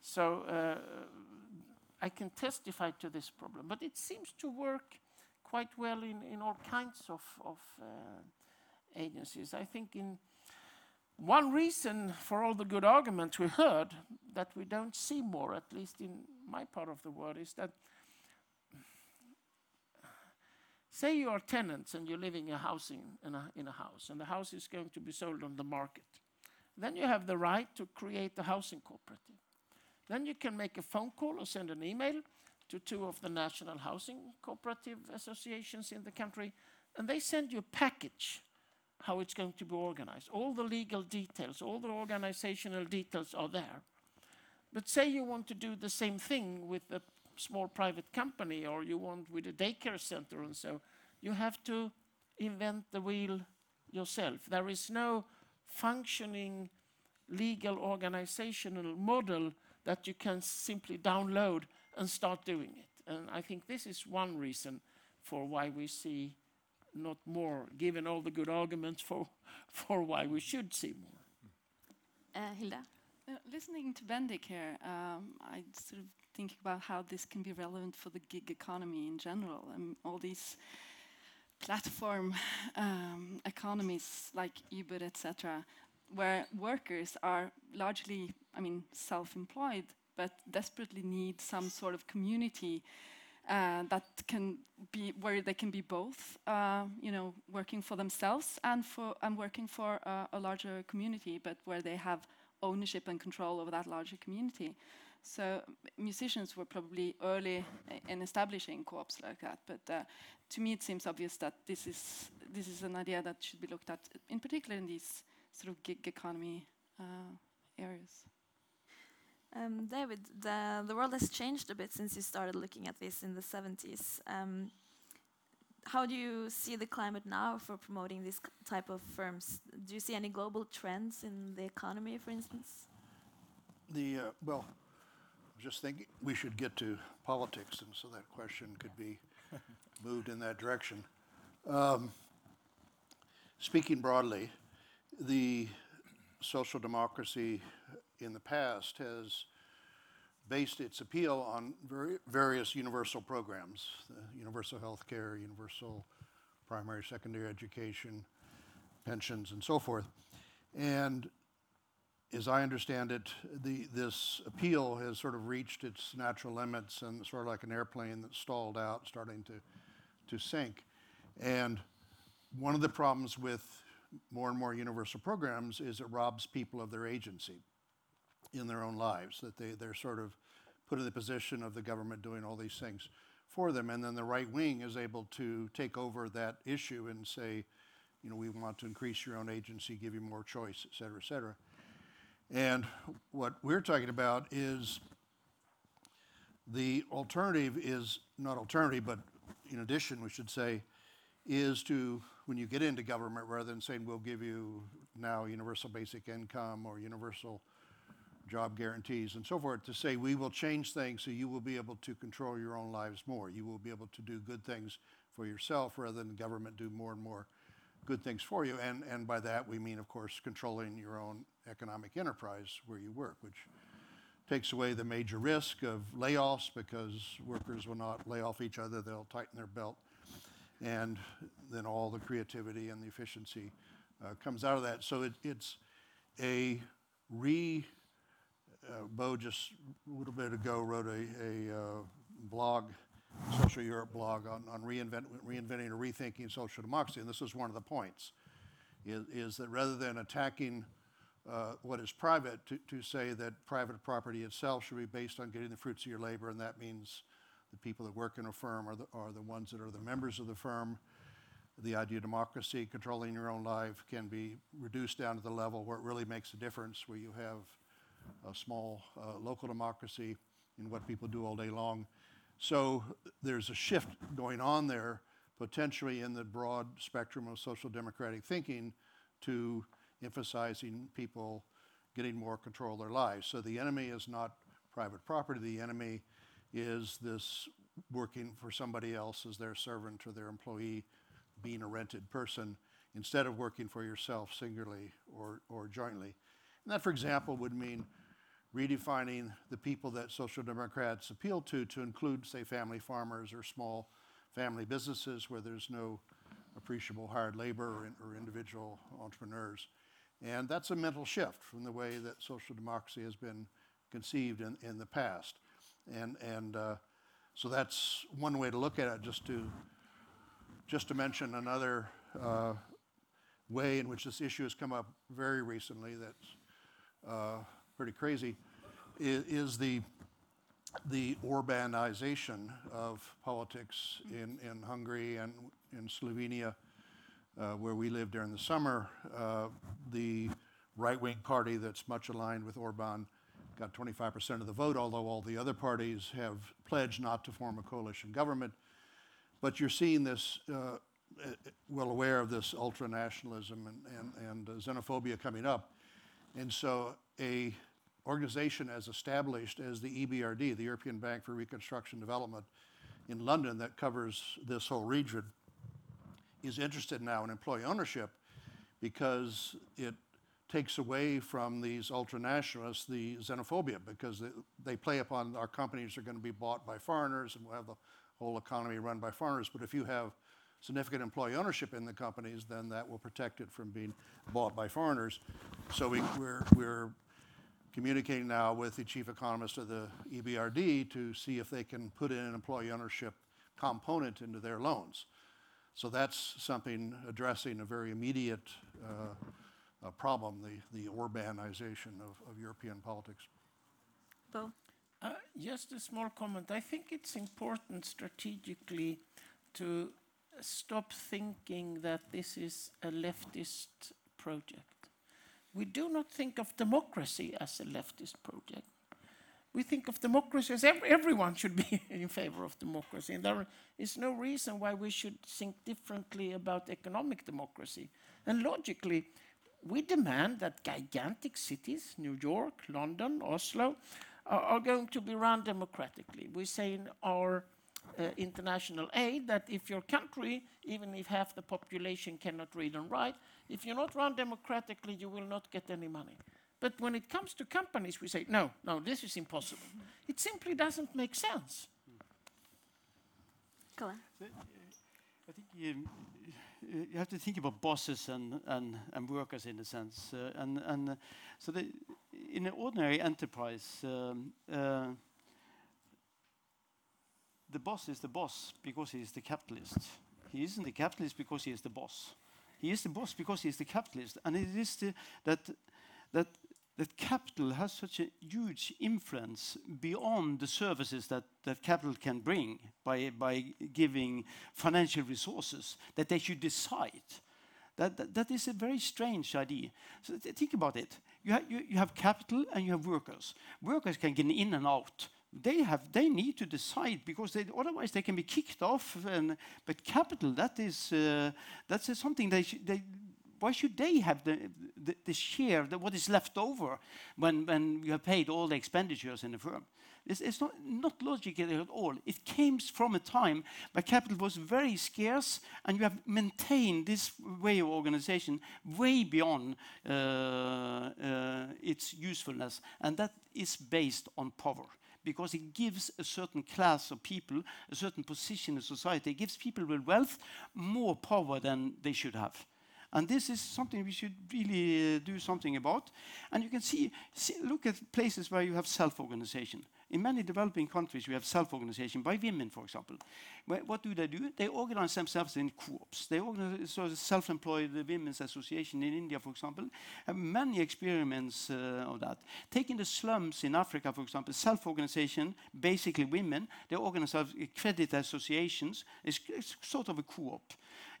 So uh, I can testify to this problem, but it seems to work quite well in, in all kinds of, of uh, agencies. I think in one reason for all the good arguments we heard that we don't see more, at least in my part of the world, is that say you are tenants and you're living a housing in a, in a house, and the house is going to be sold on the market. Then you have the right to create a housing cooperative. Then you can make a phone call or send an email to two of the national housing cooperative associations in the country, and they send you a package how it's going to be organized. All the legal details, all the organizational details are there. But say you want to do the same thing with a small private company or you want with a daycare center and so, you have to invent the wheel yourself. There is no functioning legal organizational model that you can simply download and start doing it. And I think this is one reason for why we see not more, given all the good arguments for, for why we should see more. Uh, Hilda? Uh, listening to Bendik here, um, I sort of thinking about how this can be relevant for the gig economy in general, and all these platform um, economies like Uber, etc., where workers are largely, I mean, self-employed, but desperately need some sort of community uh, that can be where they can be both, uh, you know, working for themselves and for and working for uh, a larger community, but where they have ownership and control over that larger community. So musicians were probably early in establishing co-ops like that, but uh, to me it seems obvious that this is this is an idea that should be looked at, in particular in these sort of gig economy uh, areas. Um, David, the, the world has changed a bit since you started looking at this in the 70s. Um, how do you see the climate now for promoting this type of firms? Do you see any global trends in the economy, for instance? The, uh, well, I was just thinking, we should get to politics, and so that question could be moved in that direction. Um, Speaking broadly, the social democracy in the past has based its appeal on vari- various universal programs, universal health care, universal primary, secondary education, pensions, and so forth. And as I understand it, the, this appeal has sort of reached its natural limits and sort of like an airplane that's stalled out, starting to, to sink. And one of the problems with more and more universal programs is it robs people of their agency in their own lives, that they, they're sort of put in the position of the government doing all these things for them. And then the right wing is able to take over that issue and say, you know, we want to increase your own agency, give you more choice, et cetera, et cetera. And what we're talking about is the alternative is not alternative, but in addition, we should say, is to, when you get into government, rather than saying we'll give you now universal basic income or universal job guarantees and so forth, to say we will change things so you will be able to control your own lives more. You will be able to do good things for yourself rather than the government do more and more good things for you. And, and by that, we mean, of course, controlling your own economic enterprise where you work, which takes away the major risk of layoffs because workers will not lay off each other, they'll tighten their belt. And then all the creativity and the efficiency uh, comes out of that. So it, it's a re, uh, Bo just a little bit ago wrote a, a uh, blog, Social Europe blog on, on reinvent, reinventing or rethinking social democracy. And this is one of the points, is, is that rather than attacking uh, what is private, to, to say that private property itself should be based on getting the fruits of your labor, and that means the people that work in a firm are the, are the ones that are the members of the firm. The idea of democracy, controlling your own life, can be reduced down to the level where it really makes a difference, where you have a small uh, local democracy in what people do all day long. So there's a shift going on there, potentially in the broad spectrum of social democratic thinking to emphasizing people getting more control of their lives. So the enemy is not private property, the enemy is this working for somebody else as their servant or their employee, being a rented person, instead of working for yourself singularly or, or jointly. And that, for example, would mean redefining the people that social democrats appeal to to include, say, family farmers or small family businesses where there's no appreciable hired labor or, in, or individual entrepreneurs. And that's a mental shift from the way that social democracy has been conceived in, in the past. And, and uh, so that's one way to look at it, just to, just to mention another uh, way in which this issue has come up very recently that's uh, pretty crazy is, is the, the Orbanization of politics in, in Hungary and in Slovenia, uh, where we lived during the summer. Uh, the right wing party that's much aligned with Orban got 25% of the vote, although all the other parties have pledged not to form a coalition government. But you're seeing this, uh, well aware of this ultra nationalism and, and, and uh, xenophobia coming up. And so a organization as established as the EBRD, the European Bank for Reconstruction Development, in London that covers this whole region is interested now in employee ownership because it takes away from these ultranationalists the xenophobia because they, they play upon our companies are going to be bought by foreigners and we'll have the whole economy run by foreigners. But if you have significant employee ownership in the companies, then that will protect it from being bought by foreigners. So we, we're, we're communicating now with the chief economist of the EBRD to see if they can put in an employee ownership component into their loans. So that's something addressing a very immediate uh, uh, problem, the, the Orbanization of, of European politics. Bo? Uh, Just a small comment. I think it's important strategically to stop thinking that this is a leftist project. We do not think of democracy as a leftist project. We think of democracy as ev- everyone should be in favor of democracy, and there is no reason why we should think differently about economic democracy. And logically, we demand that gigantic cities, New York, London, Oslo, are, are going to be run democratically. We say in our uh, international aid that if your country, even if half the population cannot read and write, if you're not run democratically, you will not get any money. But when it comes to companies, we say, no, no, this is impossible. It simply doesn't make sense. Kalle? I think you, you have to think about bosses and, and, and workers in a sense. Uh, and and uh, so the, in an ordinary enterprise, um, uh, the boss is the boss because he is the capitalist. He isn't the capitalist because he is the boss. He is the boss because he is the capitalist. And it is the, that, that, that capital has such a huge influence beyond the services that, capital can bring by, giving financial resources that they should decide. That, is a very strange idea. So think about it. You, have capital and you have workers. Workers can get in and out. They have they need to decide because otherwise they can be kicked off. Capital that is uh, that's something why should they have the, the, the share, the, what is left over when, when you have paid all the expenditures in the firm? It's, it's not, not logical at all. It came from a time where capital was very scarce, and you have maintained this way of organization way beyond uh, uh, its usefulness, and that is based on power because it gives a certain class of people, a certain position in society, it gives people with wealth more power than they should have. And this is something we should really uh, do something about. And you can see, see, look at places where you have self-organization. In many developing countries, we have self-organization by women, for example. Wh- What do they do? They organize themselves in co-ops. They organize so the self-employed women's association in India, for example, have many experiments uh, of that. Taking the slums in Africa, for example, self-organization, basically women, they organize credit associations. It's, it's sort of a co-op.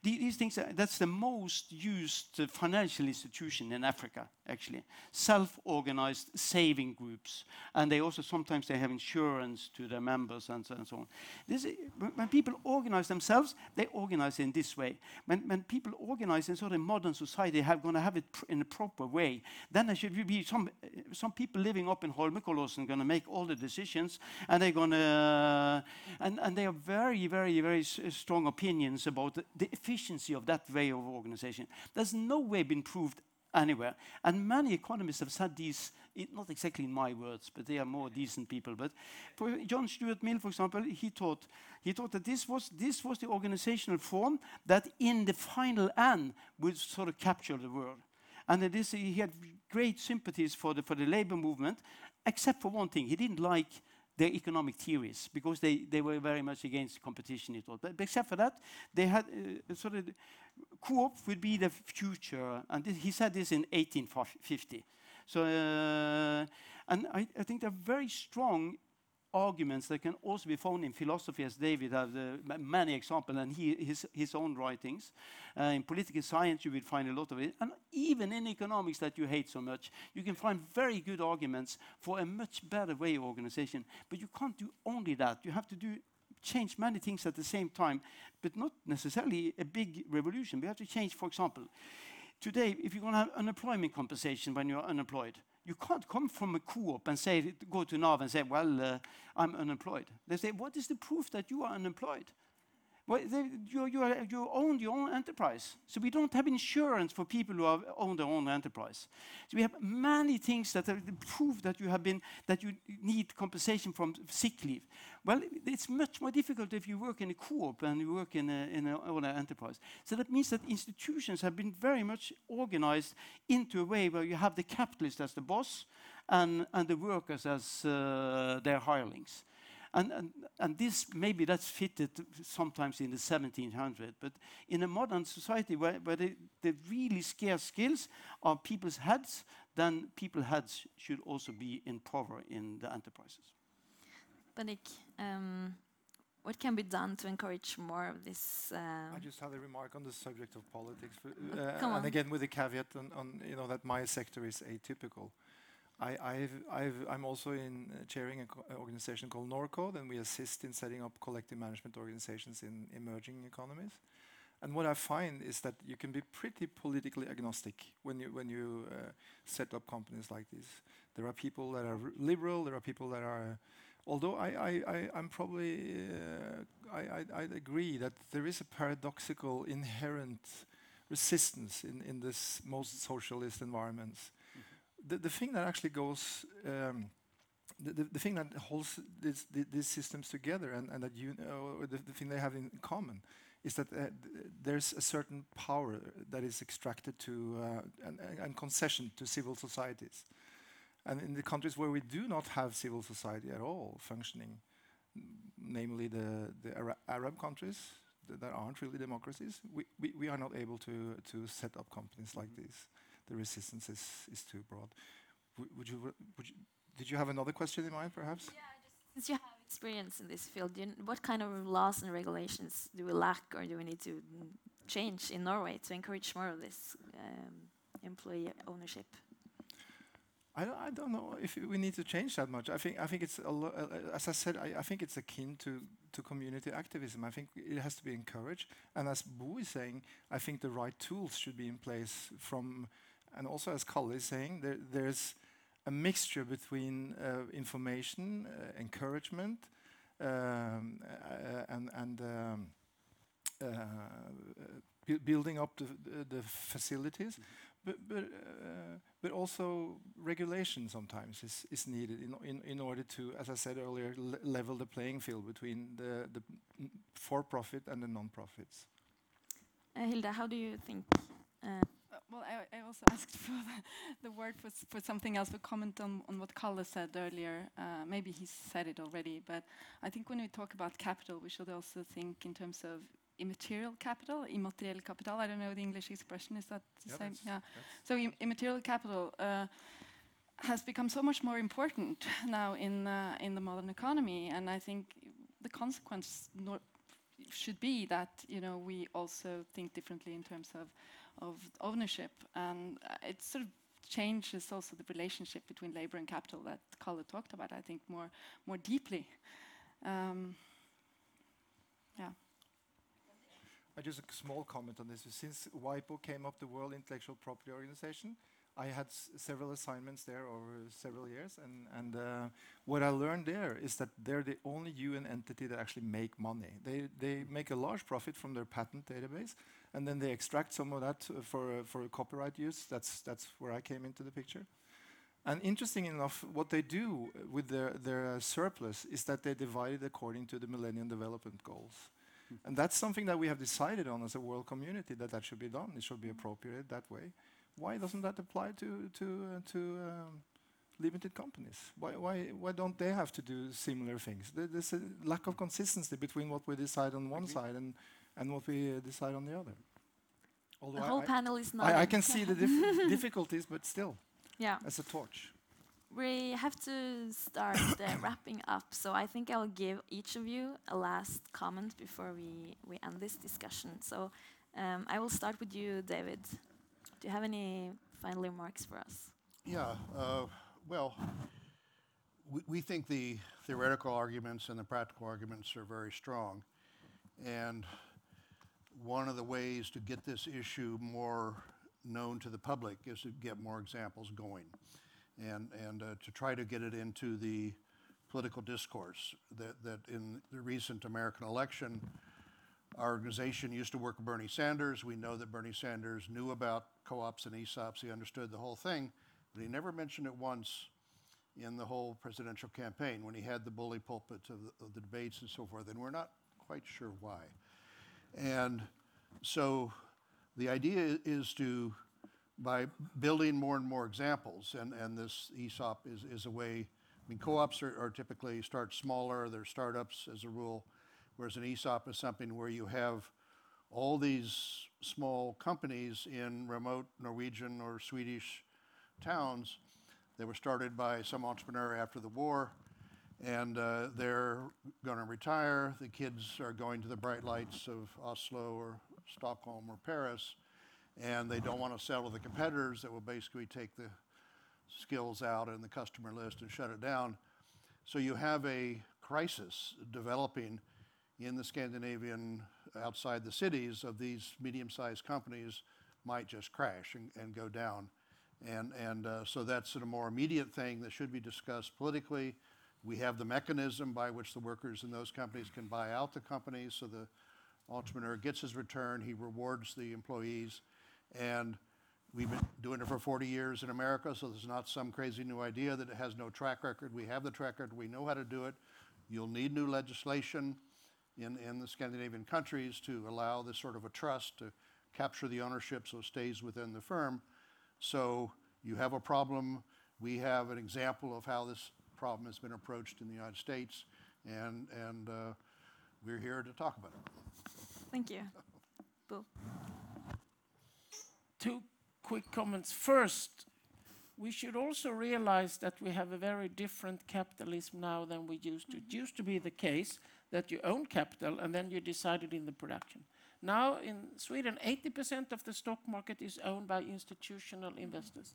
The- These things, that's the most used uh, financial institution in Africa, actually. Self-organized saving groups. And they also, sometimes they have insurance to their members and so, and so on. This, i- when people organize themselves, they organize in this way. When, when people organize in sort of modern society, they have going to have it in a proper way, then there should be some, uh, some people living up in Holmenkollåsen going to make all the decisions, and they're going to, and, and they have very, very, very strong opinions about the, the efficiency of that way of organization. There's no way been proved anywhere. And many economists have said these, it, not exactly in my words, but they are more decent people. But for John Stuart Mill, for example, he thought, he thought that this was, this was the organizational form that in the final end would sort of capture the world. And this, he had great sympathies for the, for the labor movement, except for one thing. He didn't like their economic theories because they, they were very much against competition, thought. But, but except for that, they had uh, sort of co-op would be the future. And this, he said this in 1850. So, uh, and I, I think they're very strong arguments that can also be found in philosophy, as David has uh, many examples, and he, his, his own writings. Uh, in political science, you will find a lot of it. And even in economics that you hate so much, you can find very good arguments for a much better way of organization. But you can't do only that. You have to do change many things at the same time, but not necessarily a big revolution. We have to change, for example, today, if you're going to have unemployment compensation when you're unemployed, You can't come from a co-op and say, go to NAV and say, well, uh, I'm unemployed. They say, what is the proof that you are unemployed? Well, they, you, you, you own your own enterprise. So we don't have insurance for people who have owned their own enterprise. So we have many things that prove that you have been that you need compensation from sick leave. Well, it's much more difficult if you work in a co-op and you work in a, in an enterprise. So that means that institutions have been very much organized into a way where you have the capitalist as the boss and, and the workers as uh, their hirelings. And, and, and this, maybe that's fitted sometimes in the 1700s, but in a modern society where, where the, the really scarce skills are people's heads, then people's heads should also be in power in the enterprises. Bendik, um, what can be done to encourage more of this? Uh, I just had a remark on the subject of politics, Uh, uh, come and again with the caveat on, on you know that my sector is atypical. I'm also in uh, chairing an organization called Norcode, and we assist in setting up collective management organizations in emerging economies. And what I find is that you can be pretty politically agnostic when you when you uh, set up companies like this. There are people that are liberal. There are people that are. Uh, although I'm probably uh, I, I agree that there is a paradoxical inherent resistance in in this most socialist environments. The the thing that actually goes. Um, the, the, the thing that holds these systems together and, and that you uh, the, the thing they have in common is that uh, th- there's a certain power that is extracted to uh, and, and concession to civil societies. And in the countries where we do not have civil society at all functioning, namely the, the Ara- Arab countries that aren't really democracies, we, we, we are not able to, to set up companies like this. The resistance is, is too broad. Would you, would you, did you have another question in mind, perhaps? Yeah, since you have experience in this field, you what kind of laws and regulations do we lack or do we need to change in Norway to encourage more of this um, employee ownership? I don't, I don't know if we need to change that much. I think I think it's a lo- uh, as I said. I, I think it's akin to to community activism. I think it has to be encouraged. And as Bo is saying, I think the right tools should be in place from, and also as Kalle is saying, there, there's a mixture between uh, information, uh, encouragement, um, uh, and and um, uh, bu- building up the, the, the facilities but but uh, but also regulation sometimes is, is needed in, in in order to, as I said earlier, le level the playing field between the the for-profit and the non-profits. Uh, Hilda, how do you think? Well, I, I also asked for the, the word for, for something else, to comment on, on what Kalle said earlier. Uh, maybe he said it already, but I think when we talk about capital, we should also think in terms of immaterial capital, immaterial capital. I don't know the English expression, is that the Yeah, same? that's- Yeah. that's- So im immaterial capital uh, has become so much more important now in uh, in the modern economy, and I think the consequence should be that you know we also think differently in terms of of ownership, and uh, it sort of changes also the relationship between labor and capital that Kalle talked about. I think more more deeply. Um, yeah. I just a small comment on this. Since WIPO came up, the World Intellectual Property Organization, I had several assignments there over several years, and and uh, what I learned there is that they're the only UN entity that actually make money. They they make a large profit from their patent database, and then they extract some of that uh, for uh, for copyright use. That's that's where I came into the picture. And interesting enough, what they do with their their surplus is that they divide it according to the Millennium Development Goals. And that's something that we have decided on as a world community that that should be done. It should be appropriated that way. Why doesn't that apply to to uh, to um, limited companies? Why why why don't they have to do similar things? There's a lack of consistency between what we decide on one side and and what we uh, decide on the other. the whole I, panel is I. I can see the dif- difficulties, but still, Yeah. as a torch. We have to start uh, wrapping up, so I think I'll give each of you a last comment before we, we end this discussion. So um, I will start with you, David. Do you have any final remarks for us? Yeah, uh, well, we, we think the theoretical arguments and the practical arguments are very strong. And one of the ways to get this issue more known to the public is to get more examples going. and, and uh, to try to get it into the political discourse. That, that in the recent American election, our organization used to work with Bernie Sanders. We know that Bernie Sanders knew about co-ops and ESOPs. He understood the whole thing, but he never mentioned it once in the whole presidential campaign when he had the bully pulpit of the, of the debates and so forth. And we're not quite sure why. And so the idea is to, by building more and more examples, and, and this ESOP is, is a way, I mean, co-ops are, are typically start smaller, they're startups as a rule, whereas an ESOP is something where you have all these small companies in remote Norwegian or Swedish towns. That were started by some entrepreneur after the war, and uh, they're going to retire. The kids are going to the bright lights of Oslo or Stockholm or Paris, and they don't want to sell to the competitors that will basically take the skills out and the customer list and shut it down. So you have a crisis developing in the Scandinavian, outside the cities, of these medium-sized companies might just crash and, and go down. And, and uh, so that's a more immediate thing that should be discussed politically. We have the mechanism by which the workers in those companies can buy out the companies, so the entrepreneur gets his return, he rewards the employees. And we've been doing it for 40 years in America, so there's not some crazy new idea that it has no track record. We have the track record, we know how to do it. You'll need new legislation in, in the Scandinavian countries to allow this sort of a trust to capture the ownership so it stays within the firm. So you have a problem. We have an example of how this problem has been approached in the United States, and, and uh, we're here to talk about it. Thank you. Bill. Two quick comments. First, we should also realize that we have a very different capitalism now than we used to. It used to be the case that you own capital and then you decided in the production. Now in Sweden, 80% of the stock market is owned by institutional investors.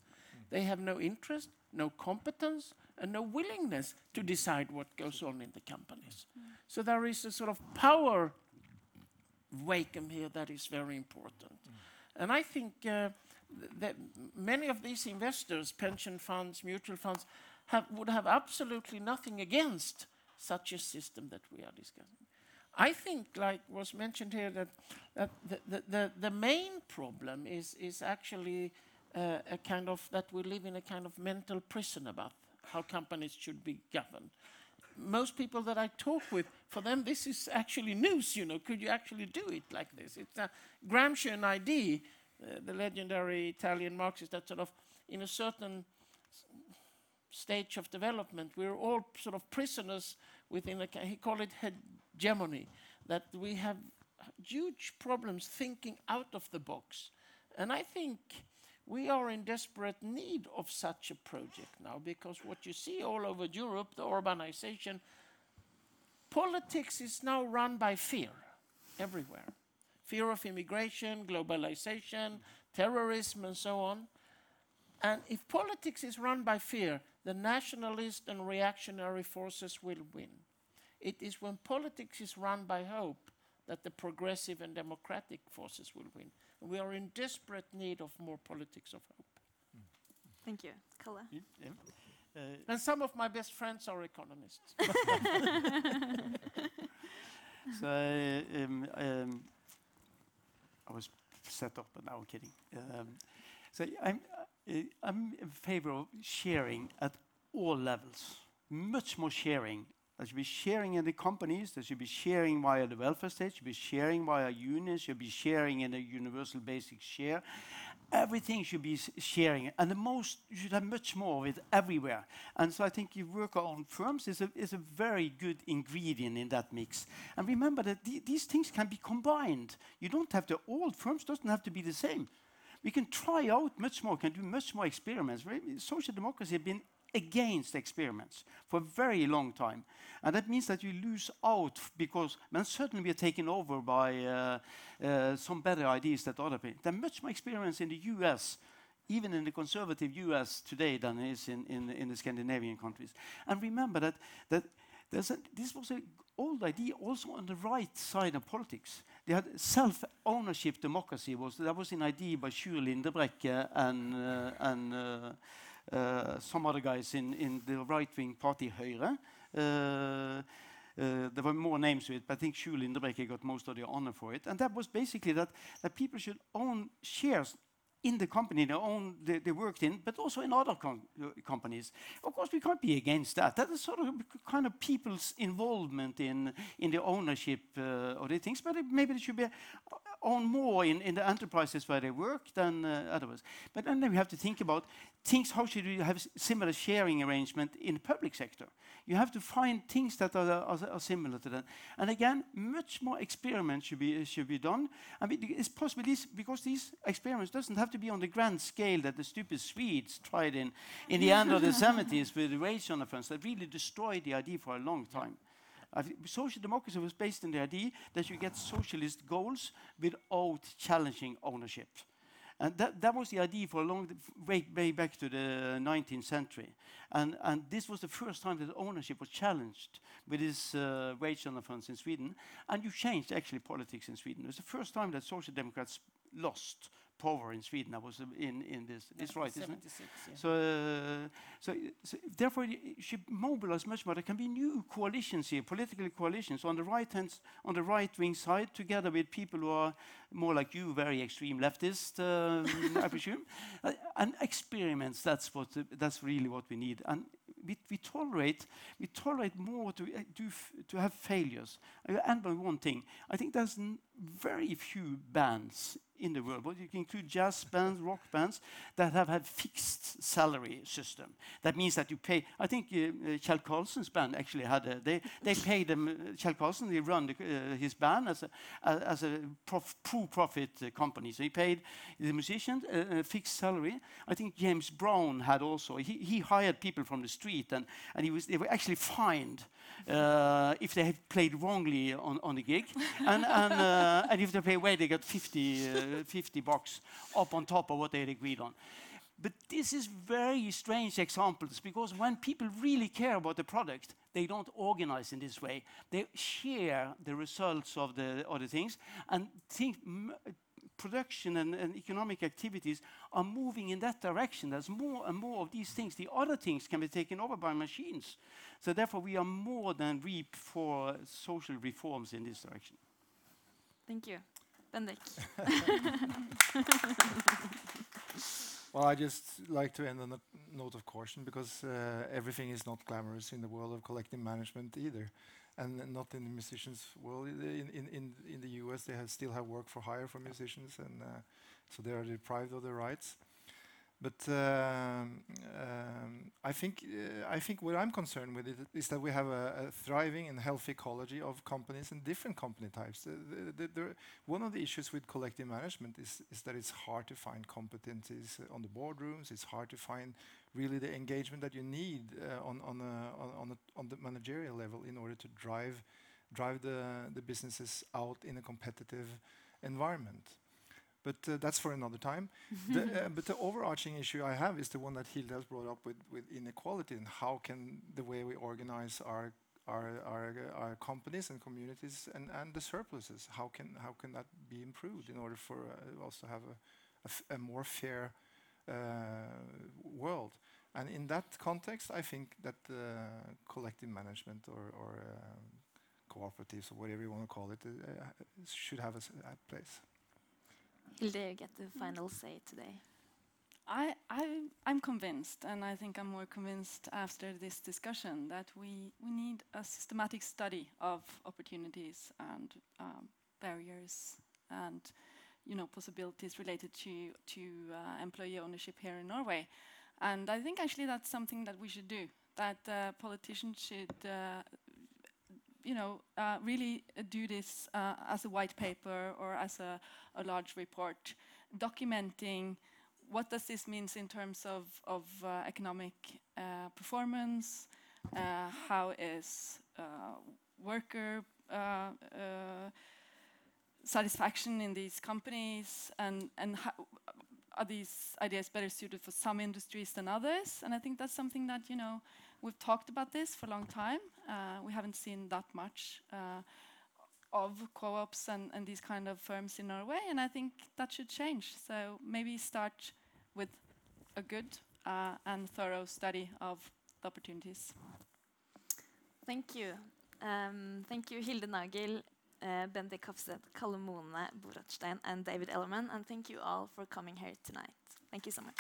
They have no interest, no competence, and a willingness to decide what goes on in the companies. So there is a sort of power vacuum here that is very important. And I think uh, th- that many of these investors, pension funds, mutual funds, have, would have absolutely nothing against such a system that we are discussing. I think, like was mentioned here, that, that the, the, the, the main problem is, is actually uh, a kind of that we live in a kind of mental prison about how companies should be governed. Most people that I talk with, for them, this is actually news. You know, could you actually do it like this? It's a Gramscian idea, uh, the legendary Italian Marxist, that sort of, in a certain stage of development, we're all sort of prisoners within a. He called it hegemony, that we have huge problems thinking out of the box, and I think we are in desperate need of such a project now because what you see all over Europe, the Orbanization, politics is now run by fear everywhere. Fear of immigration, globalization, terrorism, and so on. And if politics is run by fear, the nationalist and reactionary forces will win. It is when politics is run by hope that the progressive and democratic forces will win. And we are in desperate need of more politics of hope. Thank you. Kalle. Yeah, yeah. Uh, And some of my best friends are economists. So um, um, I was set up, but now I'm kidding. Um, so I'm, uh, I'm in favor of sharing at all levels. Much more sharing. There should be sharing in the companies. There should be sharing via the welfare state. Should be sharing via unions. Should be sharing in a universal basic share. Everything should be sharing, and the most you should have much more of it everywhere. And so I think your work on firms is a, is a very good ingredient in that mix. And remember that the- these things can be combined. You don't have to. All firms doesn't have to be the same. We can try out much more. Can do much more experiments. Social democracy have been against experiments for a very long time. And that means that you lose out because when certainly we are taken over by uh, uh, some better ideas that other people. There are much more experience in the US, even in the conservative US today, than there is in, in, in the Scandinavian countries. And remember that, that there's a, this was an old idea also on the right side of politics. They had self-ownership democracy. Was, that was an idea by Sjur Lindebrekke and, uh, and uh, some other guys in, in the right-wing party Høyre. Uh, uh, there were more names to it, but I think Sjur Lindebrekke got most of the honor for it. And that was basically that, that people should own shares in the company they own they, they worked in, but also in other com uh, companies. Of course, we can't be against that. That is sort of kind of people's involvement in in the ownership uh, of the things. But it, maybe they should be own more in, in the enterprises where they work than uh, others. But then we have to think about things. How should we have similar sharing arrangement in the public sector? You have to find things that are, are, are similar to that. And again, much more experiments should be should be done. I mean, it's possible this, because these experiments doesn't have to be on the grand scale that the stupid Swedes tried in in the end of the 70s with the on funds that really destroyed the idea for a long time. Uh, social democracy was based on the idea that you get socialist goals without challenging ownership. And that, that was the idea for a long way, way back to the 19th century. And, and this was the first time that ownership was challenged with this uh, wage the funds in Sweden. And you changed actually politics in Sweden. It was the first time that social democrats lost power in Sweden. I was in, in this. Yeah, it's right, isn't it? Yeah. So, uh, so, so, therefore, you should mobilize much more. There can be new coalitions here, political coalitions on the right hand, on the right wing side, together with people who are more like you, very extreme leftist, um, I presume, uh, and experiments. That's what. Uh, that's really what we need. And we, we tolerate we tolerate more to uh, do to have failures. I end by one thing. I think there's very few bands in the world, but you can include jazz bands, rock bands, that have had fixed salary system. That means that you pay. I think uh, uh, Kjell band actually had a, they they paid them. Uh, Kjell Karlsen they run the, uh, his band as a as a prof, pro-profit uh, company, so he paid the musicians a, a, fixed salary. I think James Brown had also. He he hired people from the street, and and he was they were actually fined uh, if they had played wrongly on, on the gig. and, and, uh, and if they played away, they got 50, uh, 50 bucks up on top of what they had agreed on. But this is very strange examples because when people really care about the product, they don't organize in this way. They share the results of the, of the things and think production and, and, economic activities are moving in that direction. There's more and more of these things. The other things can be taken over by machines. So therefore, we are more than reap for social reforms in this direction. Thank you. Bendik. well, I just like to end on a note of caution because uh, everything is not glamorous in the world of collective management either and not in the musicians world. In, in, in, in the US, they have still have work for hire for musicians, and uh, so they are deprived of their rights. But um, um, I think uh, I think what I'm concerned with is that we have a, thriving and healthy ecology of companies and different company types. The, one of the issues with collective management is, is that it's hard to find competencies on the boardrooms. It's hard to find really the engagement that you need uh, on the managerial level in order to drive drive the the businesses out in a competitive environment. But uh, that's for another time. the, uh, but the overarching issue I have is the one that Hilde has brought up with, with inequality and how can the way we organize our our, our, our companies and communities and, and the surpluses, how can, how can that be improved in order for uh, us to have a, a, more fair uh, world? And in that context, I think that uh, collective management or, or um, cooperatives or whatever you want to call it uh, should have a, a place. Hilde, you get the final say today. I, I, I'm convinced, and I think I'm more convinced after this discussion, that we, we need a systematic study of opportunities and um, barriers and you know, possibilities related to, to uh, employee ownership here in Norway. And I think actually that's something that we should do, that uh, politicians should uh, you know, uh, really do this uh, as a white paper or as a, a, large report, documenting what does this means in terms of, of uh, economic uh, performance, uh, how is uh, worker satisfaction in these companies, and, and how, are these ideas better suited for some industries than others? And I think that's something that, you know, We've talked about this for a long time. Uh, we haven't seen that much uh, of co-ops and, and, these kind of firms in Norway, and I think that should change. So maybe start with a good uh, and thorough study of the opportunities. Thank you. Um, thank you, Hilde Nagel, uh, Bendik Hofseth, Kalle Boratstein, and David Ellerman. And thank you all for coming here tonight. Thank you so much.